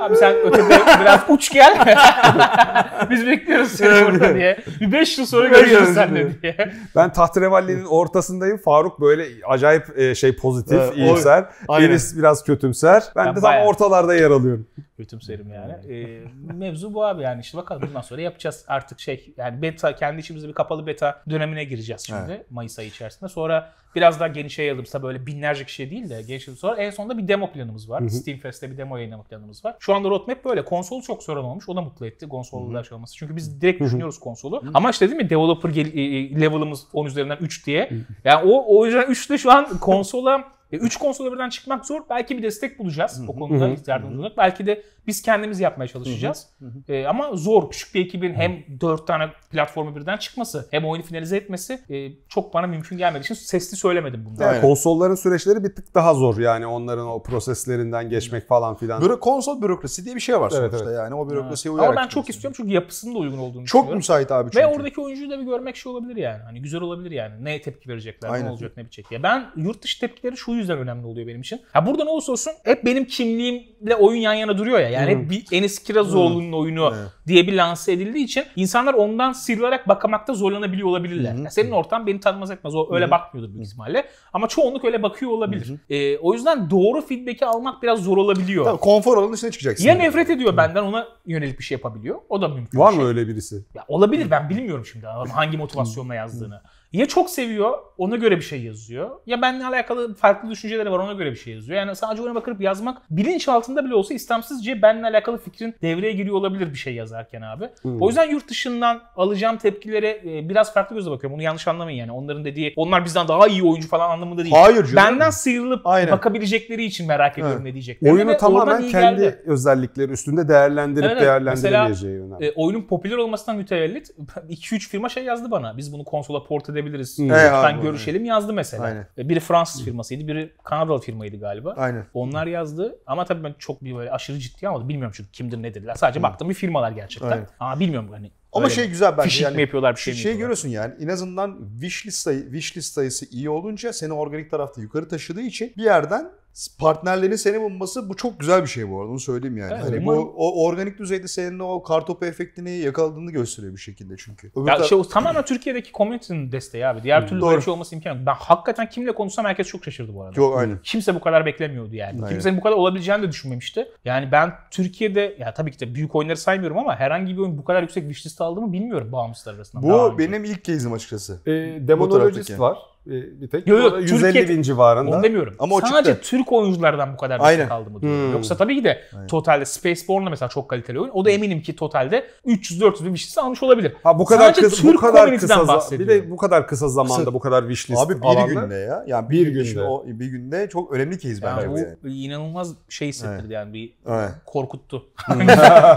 Abi sen ötede biraz uç gel. Biz bekliyoruz seni burada diye. Bir 5 yıl sonra görüşürüz seninle diye. Ben Tahterevalli'nin ortasındayım. Faruk böyle acayip e, şey pozitif, Evet, o- iyimser. Enis biraz kötümser. Ben, Ben de tam bayağı- ortalarda yer alıyorum. Kötümserim yani. Ee, mevzu bu abi yani işte bakalım bundan sonra yapacağız artık şey yani beta kendi içimizde bir kapalı beta dönemine gireceğiz şimdi Mayıs ayı içerisinde. Sonra biraz daha genişe yayılırsa böyle binlerce kişiye değil de genişe sonra en sonunda bir demo planımız var. Steam Fest'te bir demo yayınlama planımız var. Şu anda roadmap böyle. Konsolu çok sorun olmuş. O da mutlu etti. Konsolda şey olması. Çünkü biz direkt düşünüyoruz konsolu. Ama işte değil mi developer gel- e, level'ımız 10 üzerinden 3 diye. Yani o o yüzden 3'te şu an konsola 3 konsola birden çıkmak zor. Belki bir destek bulacağız o konuda yardımcı olacak. Belki de biz kendimiz yapmaya çalışacağız. Ee, ama zor. Küçük bir ekibin hem 4 tane platformu birden çıkması hem oyunu finalize etmesi e, çok bana mümkün gelmediği için sesli söylemedim bunu. Yani konsolların süreçleri bir tık daha zor yani onların o proseslerinden geçmek falan filan. Büro, konsol bürokrasi diye bir şey var Evet, sonuçta evet. yani o bürokrasiye uyarak. Ama ben çok istiyorum çünkü yapısının da uygun olduğunu Çok düşünüyorum. müsait abi çünkü. Ve oradaki oyuncuyu da bir görmek şey olabilir yani. Hani güzel olabilir yani. Ne tepki verecekler, Aynen. ne olacak, ne bitecek diye. Ben yurt dışı tepkileri şu yüzden önemli oluyor benim için. Ha burada ne olursa olsun hep benim kimliğimle oyun yan yana duruyor ya. Yani hep bir Enis Kirazoğlu'nun oyunu Evet. diye bir lanse edildiği için insanlar ondan sıyrılarak bakamakta zorlanabiliyor olabilirler. Ya senin ortam beni tanımaz etmez. O öyle bakmıyordur büyük ihtimalle. Ama çoğunluk öyle bakıyor olabilir. Ee, o yüzden doğru feedback'i almak biraz zor olabiliyor. Tabii, konfor alanının dışına çıkacaksın. Ya nefret ediyor benden ona yönelik bir şey yapabiliyor. O da mümkün. Var mı şey. öyle birisi? Ya olabilir ben bilmiyorum şimdi hangi motivasyonla yazdığını. Ya çok seviyor, ona göre bir şey yazıyor. Ya benimle alakalı farklı düşünceleri var, ona göre bir şey yazıyor. Yani sadece oyuna bakıp yazmak bilinç altında bile olsa istemsizce benimle alakalı fikrin devreye giriyor olabilir bir şey yazarken abi. Hmm. O yüzden yurt dışından alacağım tepkilere e, biraz farklı gözle bakıyorum. Onu yanlış anlamayın yani. Onların dediği onlar bizden daha iyi oyuncu falan anlamında değil. Hayır canım. Benden sıyrılıp Aynen. bakabilecekleri için merak ediyorum Evet. ne diyeceklerini. Oyunu ve tamamen kendi geldi. özellikleri üstünde değerlendirip evet. değerlendiremeyeceği önemli. E, oyunun popüler olmasından mütevellit 2-3 firma şey yazdı bana. Biz bunu konsola port edebiliriz. Hmm. Lütfen abi, görüşelim yazdı mesela. Aynen. E, Biri Fransız firmasıydı, biri Kanadalı firmaydı galiba. Aynen. Onlar yazdı ama tabii ben çok bir böyle aşırı ciddi almadım. Bilmiyorum çünkü kimdir nedirler. Sadece baktım bir firmalar gerçekten. Aynen. Ama bilmiyorum hani. Ama öyle şey mi? güzel bence Phishing yani. mi yapıyorlar bir şey mi şey yapıyorlar? görüyorsun yani en azından wishlist, sayı, wishlist sayısı iyi olunca seni organik tarafta yukarı taşıdığı için bir yerden partnerlerin seni bulması bu çok güzel bir şey bu arada onu söyleyeyim yani. Evet, hani umarım- bu o organik düzeyde senin o kartopu efektini yakaladığını gösteriyor bir şekilde çünkü. Öbür Ya tar- şey, o tamamen Türkiye'deki community'nin desteği abi. Diğer türlü Doğru. böyle bir şey olması imkanı yok. Ben hakikaten kimle konuşsam herkes çok şaşırdı bu arada. Yok aynen. Kimse bu kadar beklemiyordu yani. Aynen. Kimsenin bu kadar olabileceğini de düşünmemişti. Yani ben Türkiye'de ya tabii ki de büyük oyunları saymıyorum ama herhangi bir oyun bu kadar yüksek wishlist aldığımı bilmiyorum bağımsızlar arasında. Bu benim ilk case'im açıkçası. E, Demonologist var. E, bir tek. Yo, yo, O da 150 Türkiye- bin civarında. Onu demiyorum. Ama o Sadece çıktı. Türk oyunculardan bu kadar Aynen. destek aldı mı diyorum. Hmm. Yoksa tabii ki de Aynen. totalde Spaceborne da mesela çok kaliteli oyun. O da eminim ki totalde 300-400 bin wishlist almış olabilir. Ha bu kadar Sadece kısa, bu Türk kadar community'den kısa za- bir bahsediyorum. de bu kadar kısa zamanda Kısa. bu kadar wishlist Abi bir alanda- günde ya. Yani Bir bir, günde. O, bir günde çok önemli case bence Yani bu yani. bu inanılmaz şey hissettirdi yani bir Evet. korkuttu.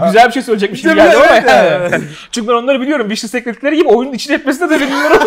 Güzel bir şey söyleyecekmiş gibi geldi ama. Çünkü ben onları biliyorum. Wishlist ekledikleri gibi oyunun içine etmesini de bilmiyorum.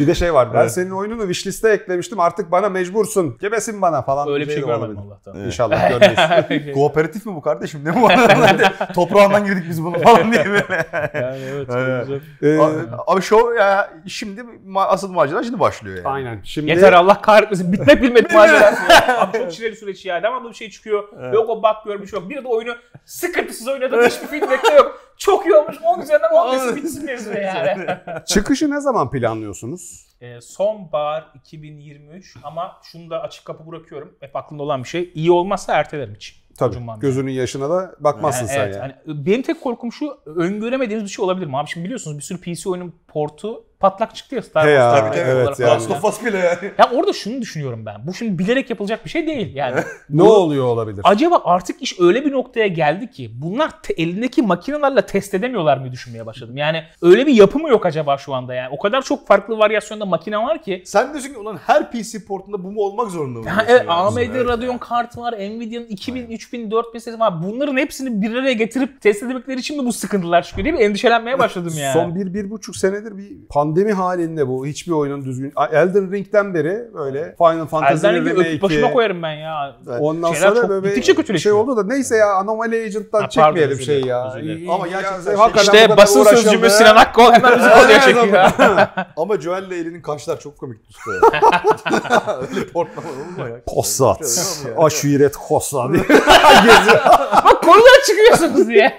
Bir de şey var. Ben Evet. senin oyununu wishlist'e eklemiştim. Artık bana mecbursun. Gebesin bana falan. Öyle bir şey de görmedim. Allah'tan. İnşallah görmeyiz. Kooperatif mi bu kardeşim? Ne bu? Toprağından girdik biz bunu falan diye böyle. yani evet. Evet. Ee, Abi- şu ya şimdi asıl macera şimdi başlıyor yani. aynen. Şimdi Yeter Allah kahretmesin. Bitmek bilmedik macerası. ya. Abi çok çileli süreç ya. Devamlı bir şey çıkıyor. Yok o bug görmüş yok. Bir de oyunu sıkıntısız oynadım. Hiçbir feedback de yok. Çok iyi olmuş. 10 üzerinden 10 desin bitsin mevzu yani. çıkışı ne zaman planlıyorsunuz? Ee, sonbahar 2023 ama şunu da açık kapı bırakıyorum. Hep aklımda olan bir şey. İyi olmazsa ertelerim hiç. Tabii. Gözünün yaşına da bakmazsın Yani sen evet, yani. hani benim tek korkum şu öngöremediğimiz bir şey olabilir mi? Abi şimdi biliyorsunuz bir sürü PC oyunun portu patlak çıktı ya Star He Wars. ya, Tabii, tabii, evet olarak yani. Last of Us bile yani. Ya orada şunu düşünüyorum ben. Bu şimdi bilerek yapılacak bir şey değil yani. Ne oluyor olabilir? Acaba artık iş öyle bir noktaya geldi ki bunlar te- elindeki makinelerle test edemiyorlar mı düşünmeye başladım. Yani öyle bir yapı mı yok acaba şu anda yani? O kadar çok farklı varyasyonda makine var ki. Sen diyorsun ki ulan her PC portunda bu mu olmak zorunda mı? Ha, diyorsun evet, yani. AMD Evet Radeon ya. kart var, Nvidia'nın 2000, 3000, 4000 serisi var. Bunların hepsini bir araya getirip test edemekleri için mi bu sıkıntılar çıkıyor diye bir endişelenmeye başladım yani. Son bir, bir buçuk senedir bir pandemi halinde bu. Hiçbir oyunun düzgün... Elden Ring'den beri böyle Final Fantasy Elden Ring'i öpüp başıma koyarım ben ya. Ondan Şeyler sonra çok böyle gittikçe kötüleşiyor. şey oldu da neyse ya Anomaly Agent'tan Ha, pardon, çekmeyelim özür şey ya. Ama gerçekten ya, şey- İşte basın sözcüğümüz Sinan Akkol hemen bizi konuya çekiyor. Ama Joel'le Elinin kaşlar çok komik usta. Öyle portlama olur mu ya? Ya? Aşiret Kosat diye. Bak konudan çıkıyorsunuz diye.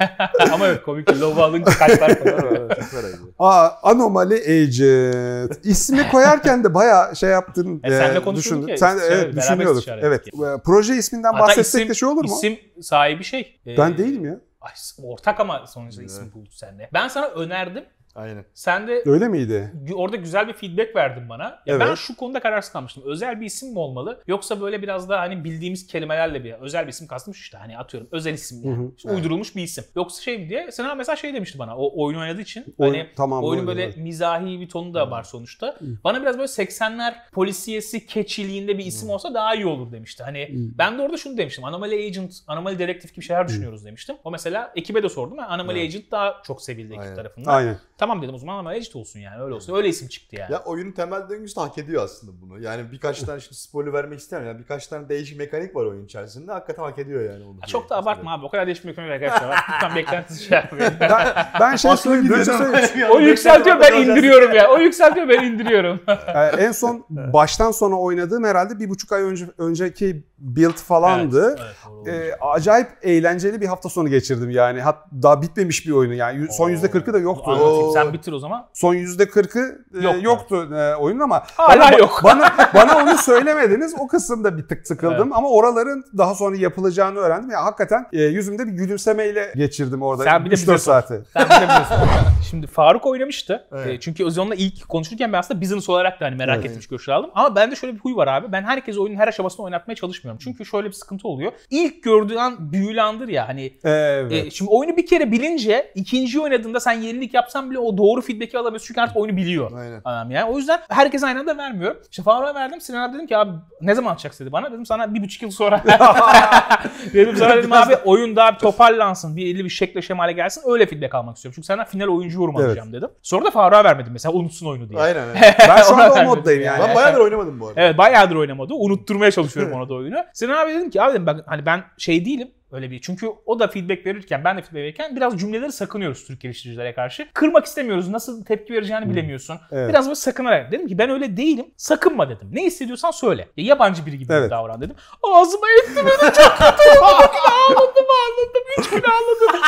Ama evet komik. Loval'ın kaçlar falan. Evet, çok fena. Aa, Anomaly Agent. İsmi koyarken de bayağı şey yaptın. E, senle e, düşündün. ya, Sen işte, evet düşünüyorduk. Evet. E, Proje isminden Hatta bahsetsek isim- de şey olur mu? İsim sahibi şey. Ben Ee, değilim ya. Ay, ortak ama sonuçta isim buldu sende. Ben sana önerdim. Aynen. Sen de Öyle miydi? orada güzel bir feedback verdin bana. Ya ben Evet. şu konuda kararsız kalmıştım. Özel bir isim mi olmalı? Yoksa böyle biraz daha hani bildiğimiz kelimelerle bir özel bir isim kastmış işte hani atıyorum özel isim yani. Hı hı. İşte uydurulmuş bir isim. Yoksa şey mi diye. Sana mesela şey demişti bana o oyun oynadığı için. Oyun- hani tamam, oyunun oyun, böyle evet. mizahi bir tonu da var sonuçta. Bana biraz böyle 80'ler polisiyesi keçiliğinde bir isim olsa daha iyi olur demişti. Hani ben de orada şunu demiştim. Anomaly Agent, Anomaly Detective gibi şeyler düşünüyoruz demiştim. O mesela ekibe de sordum. Anomaly Agent daha çok sevildi ekip Aynen. tarafından. Aynen. Tamam dedim o zaman Anomaly Agent olsun yani öyle olsun. Öyle isim çıktı yani. Ya oyunun temel döngüsü de hak ediyor aslında bunu. Yani birkaç tane şimdi spoiler vermek istemiyorum. Yani birkaç tane değişik mekanik var oyun içerisinde. Hakikaten hak ediyor yani onu. Ya çok da abartma abi. O kadar değişik bir ekonomi arkadaşlar. Lütfen beklentinizi şey yapmayın. Ben, ben şey söyleyeyim. o yükseltiyor ben indiriyorum ya. O yükseltiyor ben indiriyorum. Ee, en son baştan sona oynadığım herhalde bir buçuk ay önce önceki build falandı. Evet, evet. Ee, acayip eğlenceli bir hafta sonu geçirdim yani. Hat, daha bitmemiş bir oyunu yani. Son Oo. yüzde kırkı da yoktu. Anlatayım. Sen bitir o zaman. Son %40'ı e, Yok. yoktu e, oyunun ama Hala bana, yok. bana bana onu söylemediniz. O kısımda bir tık sıkıldım ama oraların daha sonra yapılacağını öğrendim. Ya hakikaten e, yüzümde bir gülümsemeyle geçirdim orada Sen bir de 3-4 bize sor. saati. Sen bilebiliyorsun. Şimdi Faruk oynamıştı. Evet. E, çünkü onunla ilk konuşurken ben aslında business olarak da hani merak Evet. etmiş görüşler aldım. Ama bende şöyle bir huy var abi. Ben herkes oyunun her aşamasını oynatmaya çalışmıyorum. Çünkü şöyle bir sıkıntı oluyor. İlk gördüğün an büyülü andır ya hani Evet. E, şimdi oyunu bir kere bilince ikinci oynadığında sen yenilik yapsan bile o doğru feedback'i alamıyorsun çünkü artık oyunu biliyor. Aynen. Adam yani. O yüzden herkes aynı anda vermiyorum. İşte Faruk'a verdim. Sinan abi dedim ki abi ne zaman atacaksın dedi bana. Dedim sana bir buçuk yıl sonra. dedim sana dedim abi oyun daha bir toparlansın. Bir elli bir şekle şemale gelsin. Öyle feedback almak istiyorum. Çünkü senden final oyuncu yorum Evet. alacağım dedim. Sonra da Faruk'a vermedim mesela unutsun oyunu diye. Aynen. aynen. ben şu anda o moddayım yani. ben bayağıdır oynamadım bu arada. Evet bayağıdır oynamadı. Unutturmaya çalışıyorum ona da oyunu. Sinan abi dedim ki abi dedim ben hani ben şey değilim öyle bir. Çünkü o da feedback verirken ben de feedback verirken biraz cümleleri sakınıyoruz Türk geliştiricilere karşı. Kırmak istemiyoruz. Nasıl tepki vereceğini bilemiyorsun. Evet. Biraz böyle sakınarak. Dedim ki ben öyle değilim. Sakınma dedim. Ne hissediyorsan söyle. Ya, yabancı biri gibi Evet. davran dedim. Ağzıma etti beni çok kötü. ağladım ağladım. Üç gün ağladım.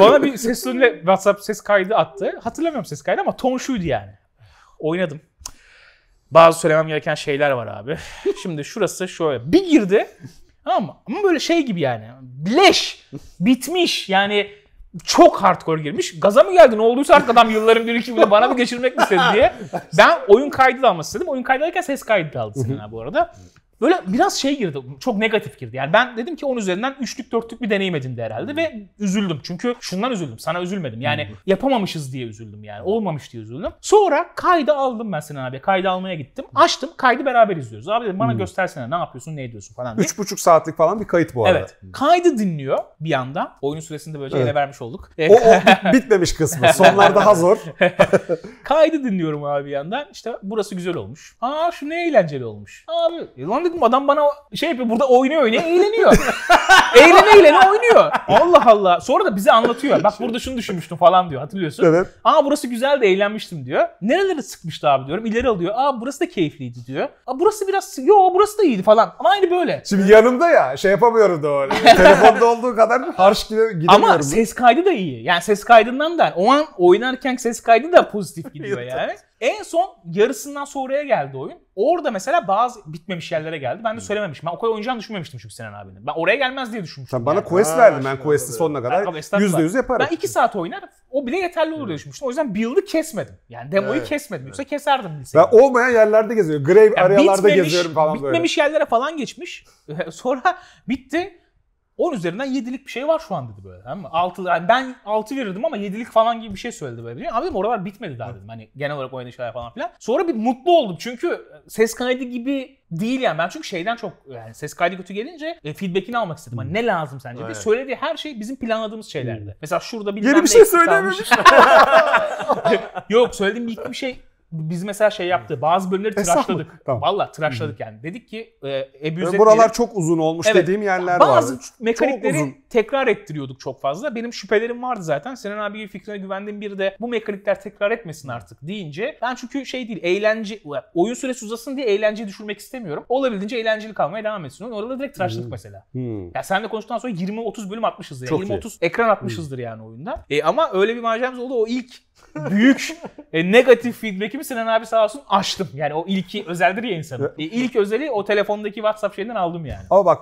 Bana bir ses tonuyla WhatsApp ses kaydı attı. Hatırlamıyorum ses kaydı ama ton şuydu yani. Oynadım. Bazı söylemem gereken şeyler var abi. Şimdi şurası şöyle. Bir girdi. Ama, ama böyle şey gibi yani. Leş. Bitmiş. Yani çok hardcore girmiş. Gaza mı geldi? Ne olduysa artık adam yılların birikimiyle bana mı geçirmek mi istedi diye. Ben oyun kaydı da almak istedim. Oyun kaydı alırken ses kaydı da aldı Sinan bu arada. Böyle biraz şey girdi. Çok negatif girdi. Yani ben dedim ki 10 üzerinden 3'lük 4'lük bir deneyim edindi herhalde ve üzüldüm. Çünkü şundan üzüldüm. Sana üzülmedim. Yani yapamamışız diye üzüldüm yani. Olmamış diye üzüldüm. Sonra kaydı aldım ben Sinan abi. Kaydı almaya gittim. Açtım. Kaydı beraber izliyoruz. Abi dedim bana göstersene ne yapıyorsun ne ediyorsun falan diye. 3,5 saatlik falan bir kayıt bu arada. Evet. Kaydı dinliyor bir yandan. Oyunun süresinde böylece Evet. ele vermiş olduk. O, o bit- bitmemiş kısmı. Sonlar daha zor. Kaydı dinliyorum abi bir yandan. İşte burası güzel olmuş. Aa şu ne eğlenceli olmuş. Abi e dedim adam bana şey yapıyor burada oynuyor oynuyor eğleniyor. eğlene eğlene oynuyor. Allah Allah. Sonra da bize anlatıyor. Bak burada şunu düşünmüştüm falan diyor. Hatırlıyorsun. Evet. Aa burası güzel de eğlenmiştim diyor. Nereleri sıkmıştı abi diyorum. İleri alıyor. Aa burası da keyifliydi diyor. Aa burası biraz yo burası da iyiydi falan. Ama aynı böyle. Şimdi yanımda ya şey yapamıyorum doğru. Telefonda olduğu kadar harş gibi gidemiyorum. Ama ses kaydı da iyi. Yani ses kaydından da o an oynarken ses kaydı da pozitif gidiyor yani. En son yarısından sonraya geldi oyun. Orada mesela bazı bitmemiş yerlere geldi. Ben de söylememişim. Ben o kadar oynayacağını düşünmemiştim çünkü Sinan abinin. Ben oraya gelmez diye düşünmüştüm. Sen bana yani. quest Ha, verdin. Ben quest'i sonuna kadar Abi estağfurullah. %100 yaparım. Ben 2 saat oynar. O bile yeterli olur diye düşünmüştüm. O yüzden build'ı kesmedim. Yani demoyu Evet. kesmedim. Yoksa keserdim Ben bilseydim. olmayan yerlerde geziyorum. Grave Yani arayalarda bitmemiş- geziyorum falan böyle. Bitmemiş yerlere falan geçmiş. Sonra bitti. 10 üzerinden 7'lik bir şey var şu an dedi böyle. Tamam mı? 6, yani ben 6 verirdim ama 7'lik falan gibi bir şey söyledi böyle. Abi dedim oralar bitmedi daha dedim. Hani genel olarak oynadığı şeyler falan filan. Sonra bir mutlu oldum çünkü ses kaydı gibi değil yani. Ben çünkü şeyden çok yani ses kaydı kötü gelince e, feedbackini almak istedim. Hani ne lazım sence? Ve Aynen. söylediği her şey bizim planladığımız şeylerdi. Mesela şurada bilmem Yeni bir şey söylememiş. Yok söylediğim ilk bir şey biz mesela şey yaptı. Bazı bölümleri tıraşladık. Tamam. Valla tıraşladık yani. Dedik ki e, etmeyelim. Buralar çok uzun olmuş Evet. dediğim yerler Bazı vardı. mekanikleri Çok uzun. Tekrar ettiriyorduk çok fazla. Benim şüphelerim vardı zaten. Sinan abi fikrine güvendiğim biri de bu mekanikler tekrar etmesin artık deyince ben çünkü şey değil eğlence oyun süresi uzasın diye eğlenceyi düşürmek istemiyorum. Olabildiğince eğlenceli kalmaya devam etsin. Orada direkt tıraşladık mesela. Hmm. Ya seninle konuştuktan sonra 20-30 bölüm atmışızdır. Çok Yani. iyi. 20-30 ekran atmışızdır yani oyunda. E, ama öyle bir maceramız oldu. O ilk büyük e, negatif feedback'imi Sinan abi sağ olsun açtım. Yani o ilki özeldir ya insanın. E, ilk özeli o telefondaki WhatsApp şeyinden aldım yani. Ama bak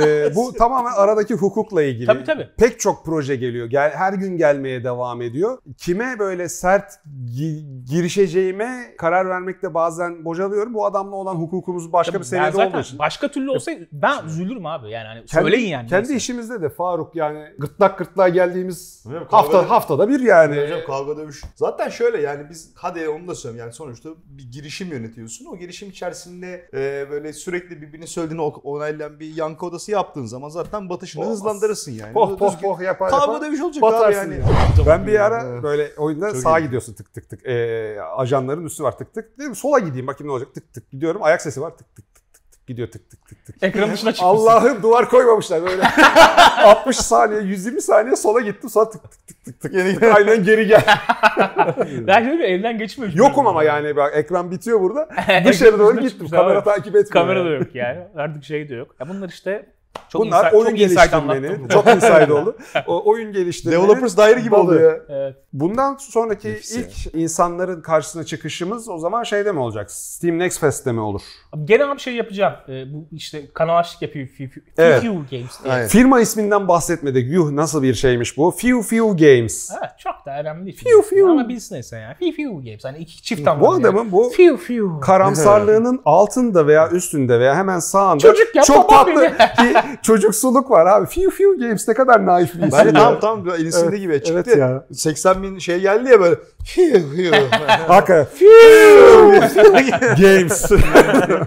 e, bu tamamen aradaki hukukla ilgili. Tabii, tabii. Pek çok proje geliyor. Gel, her gün gelmeye devam ediyor. Kime böyle sert gi- girişeceğime karar vermekte bazen bocalıyorum. Bu adamla olan hukukumuz başka Tabii bir seviyede zaten olduğu için. Başka türlü olsa ben üzülürüm abi. Yani hani Kendi, söyleyin yani. Kendi neyse. işimizde de Faruk yani gırtlak gırtlağa geldiğimiz Hocam, hafta haftada bir yani. Hocam kavga dövüş. Zaten şöyle yani biz hadi onu da söyleyeyim yani sonuçta bir girişim yönetiyorsun. O girişim içerisinde e, böyle sürekli birbirinin söylediğini onaylayan bir yankı odası yaptığın zaman zaten batışını Olmaz. hızlandırırsın yani. Poh poh Düzgün- poh yapar Kavga yapar. dövüş olacak abi Batarsın yani. yani. Ben bir ara Evet. böyle oyunda Çok sağa iyi. gidiyorsun tık tık tık. Ee, ajanların üstü var tık tık. Dedim sola gideyim bakayım ne olacak tık tık gidiyorum. Ayak sesi var tık tık tık tık tık gidiyor tık tık tık tık. Ekranın dışına çıkmışsın. Allah'ım duvar koymamışlar böyle. 60 saniye 120 saniye sola gittim sonra tık tık tık tık tık. Yeni aynen geri gel. Ben şöyle bir evden geçmiyor. Yokum ama yani bak ekran bitiyor burada. Dışarı doğru gittim. Kamera takip etmiyor. Kamera da yok yani. Artık şey de yok. Ya bunlar işte Çok Bunlar insight- oyun çok geliştirmenin, çok inside oldu. O oyun geliştirmenin Developers Diary gibi ya. Evet. Bundan sonraki Nefis ilk insanların karşısına çıkışımız o zaman şeyde mi olacak? Steam Next Fest'te mi olur? Gene bir şey yapacağım. Ee, bu işte kanal açlık yapıyor. Few, few, Evet. Few Games diye. Aynen. Firma isminden bahsetmedik. Yuh nasıl bir şeymiş bu? Few Few Games. Evet, çok da önemli değil. Few, few. Ama bilsin neyse ya. Few Few Games. Hani iki çift anlamlı. Bu adamın bu Few Few. karamsarlığının altında veya üstünde veya hemen sağında Çocuk ya, çok tatlı bir çocuksuluk var abi. Few Few Games ne kadar naif bir isim Bence tam tam Elisinde Evet, gibi çıktı. evet ya. 80 bin şey geldi ya böyle. Hakikaten. Games.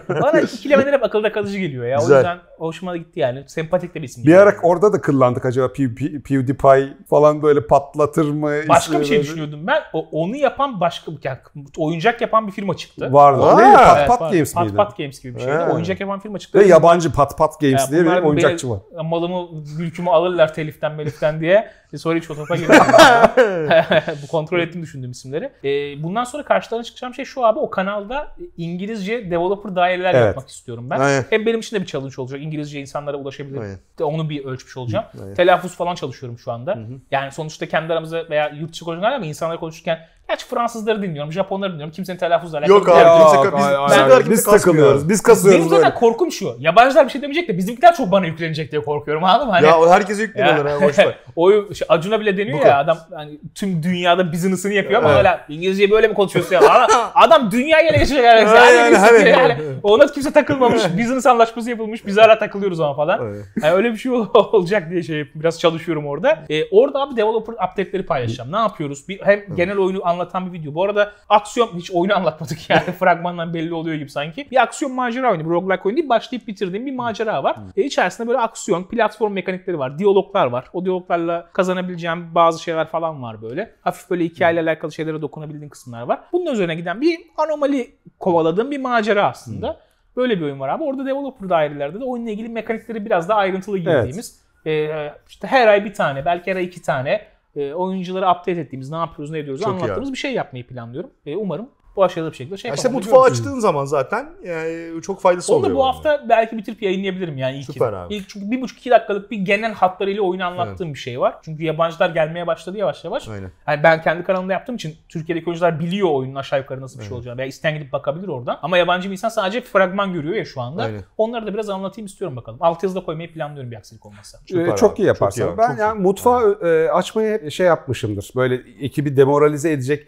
Bana ikilemeler hep akılda kalıcı geliyor ya. Güzel. O yüzden hoşuma gitti yani. Sempatik de bir isim. bir ara orada da kıllandık acaba Pew- Pew- PewDiePie falan böyle patlatır mı? Başka bir şey İsmi- düşünüyordum ben. O, onu yapan başka yani oyuncak yapan bir firma çıktı. Vardı. Aa, Neydi? Pat Evet, Pat var. Games Pat miydi? Pat Games gibi bir şeydi. Ha. Oyuncak yapan firma çıktı. Ve yabancı Pat Pat Games Ya diye bir oyuncakçı var. Malımı, mülkümü alırlar teliften meliften diye. E, Sonra hiç o topa. Bu kontrol ettim düşündüğüm isimleri. E, bundan sonra karşılarına çıkacağım şey şu abi. O kanalda İngilizce developer daireler Evet. yapmak istiyorum ben. Aynen. Hem benim için de bir challenge olacak. İngilizce insanlara ulaşabilirim. Aynen. Onu bir ölçmüş olacağım. Aynen. Telaffuz falan çalışıyorum şu anda. Yani sonuçta kendi aramızda veya yurt dışı konuşanlar ama insanlara konuşurken Gerçi Fransızları dinliyorum, Japonları dinliyorum. Kimsenin telaffuzla alakalı Yok abi, yok. kimse- biz- ay, bizimkiler ay, kimse biz takılıyoruz. Biz Benim kasıyoruz zaten böyle. korkum şu. Yabancılar bir şey demeyecek de bizimkiler çok bana yüklenecek diye korkuyorum anladın mı? Hani, Ya o herkese yükleniyorlar Ya. ha boş ver. o şey, Acun'a bile deniyor Bu ya kadar. adam hani tüm dünyada business'ını yapıyor ama Evet. hala İngilizceyi böyle mi konuşuyorsun ya? Adam, adam dünyayı ele geçirecek yani. Yani, yani, hani- yani, ona kimse takılmamış. business anlaşması yapılmış. Biz hala takılıyoruz ama falan. Evet. Yani öyle bir şey olacak diye şey biraz çalışıyorum orada. Ee, orada abi developer update'leri paylaşacağım. Ne yapıyoruz? Bir, hem genel oyunu anlatan bir video. Bu arada aksiyon hiç oyunu anlatmadık yani. Fragmandan belli oluyor gibi sanki. Bir aksiyon macera oyunu. Bir roguelike oyunu değil. Başlayıp bitirdiğim bir macera var. E, içerisinde böyle aksiyon, platform mekanikleri var. Diyaloglar var. O diyaloglarla kazanabileceğim bazı şeyler falan var böyle. Hafif böyle hikayeyle alakalı şeylere dokunabildiğin kısımlar var. Bunun üzerine giden bir anomali kovaladığım bir macera aslında. Böyle bir oyun var abi. Orada developer dairelerde de oyunla ilgili mekanikleri biraz daha ayrıntılı girdiğimiz. e, işte her ay bir tane, belki her ay iki tane e, oyuncuları update ettiğimiz, ne yapıyoruz, ne ediyoruz Çok iyi anlattığımız bir şey yapmayı planlıyorum. E, umarım başarılı bir şekilde şey işte mutfağı açtığın zaman zaten yani çok faydası Onu oluyor. da bu bana. hafta belki bitirip yayınlayabilirim yani ilk. Süper abi. İlk çünkü bir buçuk iki dakikalık bir genel hatlarıyla oyunu anlattığım bir şey var. Çünkü yabancılar gelmeye başladı yavaş yavaş. Aynen. Yani ben kendi kanalımda yaptığım için Türkiye'deki oyuncular biliyor oyunun aşağı yukarı nasıl bir şey olacağını. Veya isteyen gidip bakabilir oradan. Ama yabancı bir insan sadece fragman görüyor ya şu anda. Aynen. Onları da biraz anlatayım istiyorum bakalım. Alt yazıda koymayı planlıyorum bir aksilik olmazsa. Süper Ee, çok abi, iyi yaparsın. çok iyi ben çok yani iyi. mutfağı e, açmaya hep şey yapmışımdır. Böyle ekibi demoralize edecek,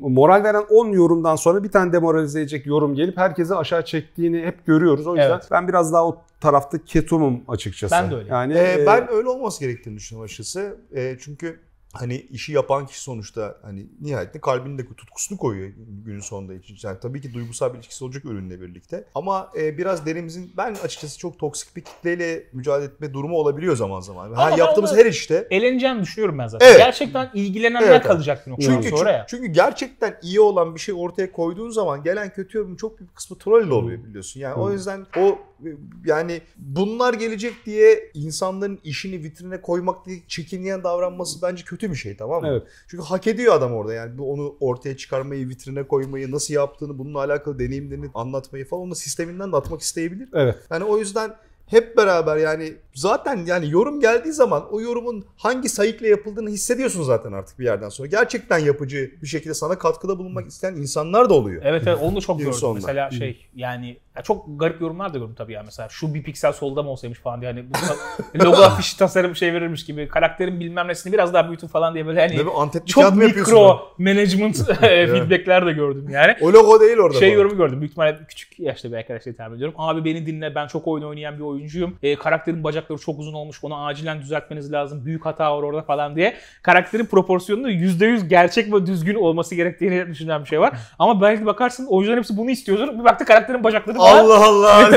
moral veren 10 yorumdan sonra bir tane demoralize edecek yorum gelip herkesi aşağı çektiğini hep görüyoruz. O yüzden Evet. ben biraz daha o tarafta ketumum açıkçası. Ben de öyle. Yani Ee, e, ben öyle olması gerektiğini düşünüyorum açıkçası. Ee, çünkü hani işi yapan kişi sonuçta hani nihayetinde kalbini de tutkusunu koyuyor günün sonunda için. Yani tabii ki duygusal bir ilişkisi olacak ürünle birlikte. Ama e, biraz derimizin ben açıkçası çok toksik bir kitleyle mücadele etme durumu olabiliyor zaman zaman. Ama Ha, yaptığımız her işte Eğleneceğini düşünüyorum ben zaten. Evet. Gerçekten ilgilenenler Evet kalacak bir noktadan Çünkü, sonra ya. çünkü gerçekten iyi olan bir şey ortaya koyduğun zaman gelen kötü yorum çok büyük kısmı troll oluyor biliyorsun. Yani o Hmm. yüzden o yani bunlar gelecek diye insanların işini vitrine koymak diye çekinleyen davranması bence kötü bir şey tamam mı? Evet. Çünkü hak ediyor adam orada yani bu onu ortaya çıkarmayı, vitrine koymayı, nasıl yaptığını, bununla alakalı deneyimlerini anlatmayı falan onu sisteminden de atmak isteyebilir. evet. Yani o yüzden hep beraber yani zaten yani yorum geldiği zaman o yorumun hangi sayıkla yapıldığını hissediyorsun zaten artık bir yerden sonra. Gerçekten yapıcı bir şekilde sana katkıda bulunmak isteyen insanlar da oluyor. Evet evet onu çok gördüm. Mesela şey yani ya çok garip yorumlar da gördüm tabii ya mesela şu bir piksel solda mı olsaymış falan diye hani bu logo afişi tasarım şey verirmiş gibi karakterin bilmem nesini biraz daha büyütün falan diye böyle hani çok mikro management e, feedbackler de gördüm yani. O logo değil orada. Şey falan. yorumu gördüm. Büyük ihtimalle küçük yaşta bir arkadaşla tahmin ediyorum. Abi beni dinle ben çok oyun oynayan bir oyuncuyum. E, karakterin bacakları çok uzun olmuş. Onu acilen düzeltmeniz lazım. Büyük hata var orada falan diye. Karakterin proporsiyonunu %100 gerçek ve düzgün olması gerektiğini düşünen bir şey var. Ama belki bakarsın oyuncuların hepsi bunu istiyordur. Bir baktı karakterin bacakları falan. Allah Allah.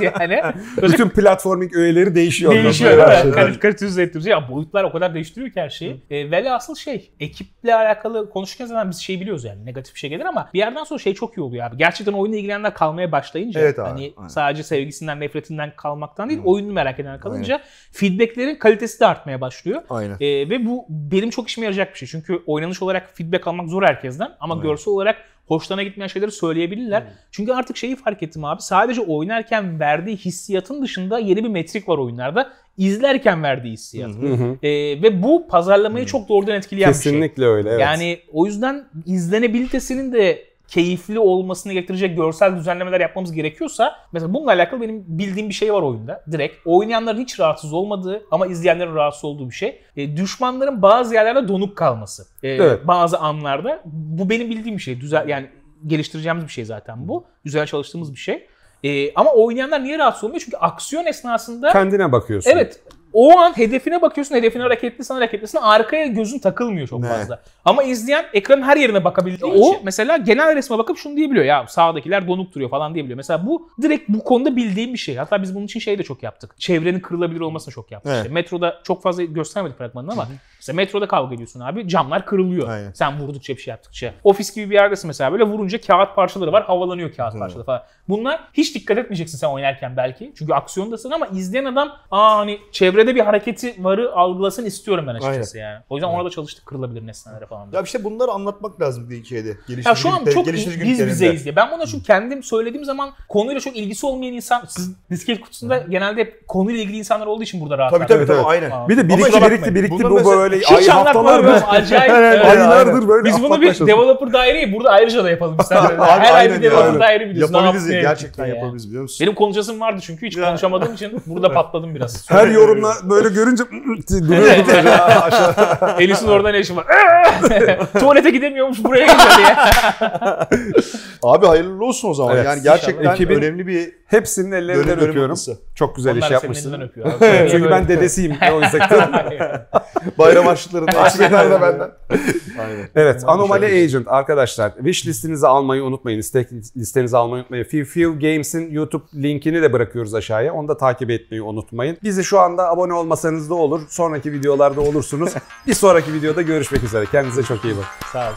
yani. Bütün platforming öğeleri değişiyor. Değişiyor değil mi? Kalite, kalite düzey ettiriyor. Ya boyutlar o kadar değiştiriyor ki her şeyi. E, velhasıl şey ekiple alakalı konuşurken zaten biz şey biliyoruz yani negatif bir şey gelir ama bir yerden sonra şey çok iyi oluyor abi. Gerçekten oyunla ilgilenenler kalmaya başlayınca Evet abi, hani aynen. sadece sevgisinden nefretinden kalmaktan değil oyunu merak edenler kalınca feedbacklerin kalitesi de artmaya başlıyor. Aynen. E, ve bu benim çok işime yarayacak bir şey. Çünkü oynanış olarak feedback almak zor herkesten ama Aynen. görsel olarak hoşlarına gitmeyen şeyleri söyleyebilirler. Çünkü artık şeyi fark ettim abi. Sadece oynarken verdiği hissiyatın dışında yeni bir metrik var oyunlarda. İzlerken verdiği hissiyat. Hı hı. Ee, ve bu pazarlamayı çok doğrudan etkileyen bir şey. Kesinlikle öyle evet. Yani o yüzden izlenebilitesinin de keyifli olmasını gerektirecek görsel düzenlemeler yapmamız gerekiyorsa mesela bununla alakalı benim bildiğim bir şey var oyunda. Direkt oynayanların hiç rahatsız olmadığı ama izleyenlerin rahatsız olduğu bir şey. E, düşmanların bazı yerlerde donuk kalması. E, Evet. Bazı anlarda. Bu benim bildiğim bir şey. Düzel yani geliştireceğimiz bir şey zaten bu. Güzel çalıştığımız bir şey. E, ama oynayanlar niye rahatsız olmuyor? Çünkü aksiyon esnasında Kendine bakıyorsun. Evet. O an hedefine bakıyorsun, hedefin hareketlisin, hareketlisin. Arkaya gözün takılmıyor çok Ne? fazla. Ama izleyen ekranın her yerine bakabildiği O- için mesela genel resme bakıp şunu diyebiliyor. Ya sağdakiler donuk duruyor falan diyebiliyor. Mesela bu direkt bu konuda bildiğim bir şey. Hatta biz bunun için şey de çok yaptık. Çevrenin kırılabilir olmasını çok yaptık. Evet. İşte metroda çok fazla göstermedik fragmanını ama mesela metroda kavga ediyorsun abi. Camlar kırılıyor. Aynen. Sen vurdukça bir şey yaptıkça. Ofis gibi bir yerdesin mesela böyle vurunca kağıt parçaları var. Havalanıyor kağıt parçaları falan. Bunlar hiç dikkat etmeyeceksin sen oynarken belki. Çünkü aksiyondasın ama izleyen adam aa hani çevrede bir hareketi varı algılasın istiyorum ben açıkçası yani. O yüzden orada çalıştık kırılabilir nesnelere falan. Ya işte bunları anlatmak lazım bir şeyde. Ya şu an çok biz bizeyiz diye. Ben bunu çünkü kendim söylediğim zaman konuyla çok ilgisi olmayan insan, siz disket kutusunda genelde hep konuyla ilgili insanlar olduğu için burada rahat Tabii tabii tabii aynen. Aa. Bir de birikti birikti birikti bu böyle Hiç ay haftalardır. Acayip. Aynen, evet. aylardır böyle Biz bunu bir developer daireyi burada ayrıca da yapalım istersen. Her ay aynen bir developer Aynen. daire biliyorsun. Yapabiliriz gerçekten ya. yapabiliriz biliyor musun? Benim konuşasım vardı çünkü hiç konuşamadığım için burada patladım biraz. Her yorumla böyle görünce duruyor böyle aşağı. Elis'in orada ne işi var? Tuvalete gidemiyormuş buraya gidiyor diye. Abi hayırlı olsun o zaman. Evet, yani gerçekten. 2000 önemli bir Hepsinin ellerinden dönüm dönüm öpüyorum. noktası. Çok güzel Onlar iş yapmışsın. elinden öpüyor. abi. Çünkü ben dedesiyim o sektörün. Bayram harçlıklarında Harçlıklar da benden. Aynen. Evet, Anomaly Başarılı. Agent arkadaşlar. Wish listenizi almayı unutmayın. istek listenizi almayı unutmayın. Few Few Games'in YouTube linkini de bırakıyoruz aşağıya. Onu da takip etmeyi unutmayın. Bizi şu anda abone olmasanız da olur. Sonraki videolarda olursunuz. Bir sonraki videoda görüşmek üzere. Kendinize çok iyi bakın. Sağ ol.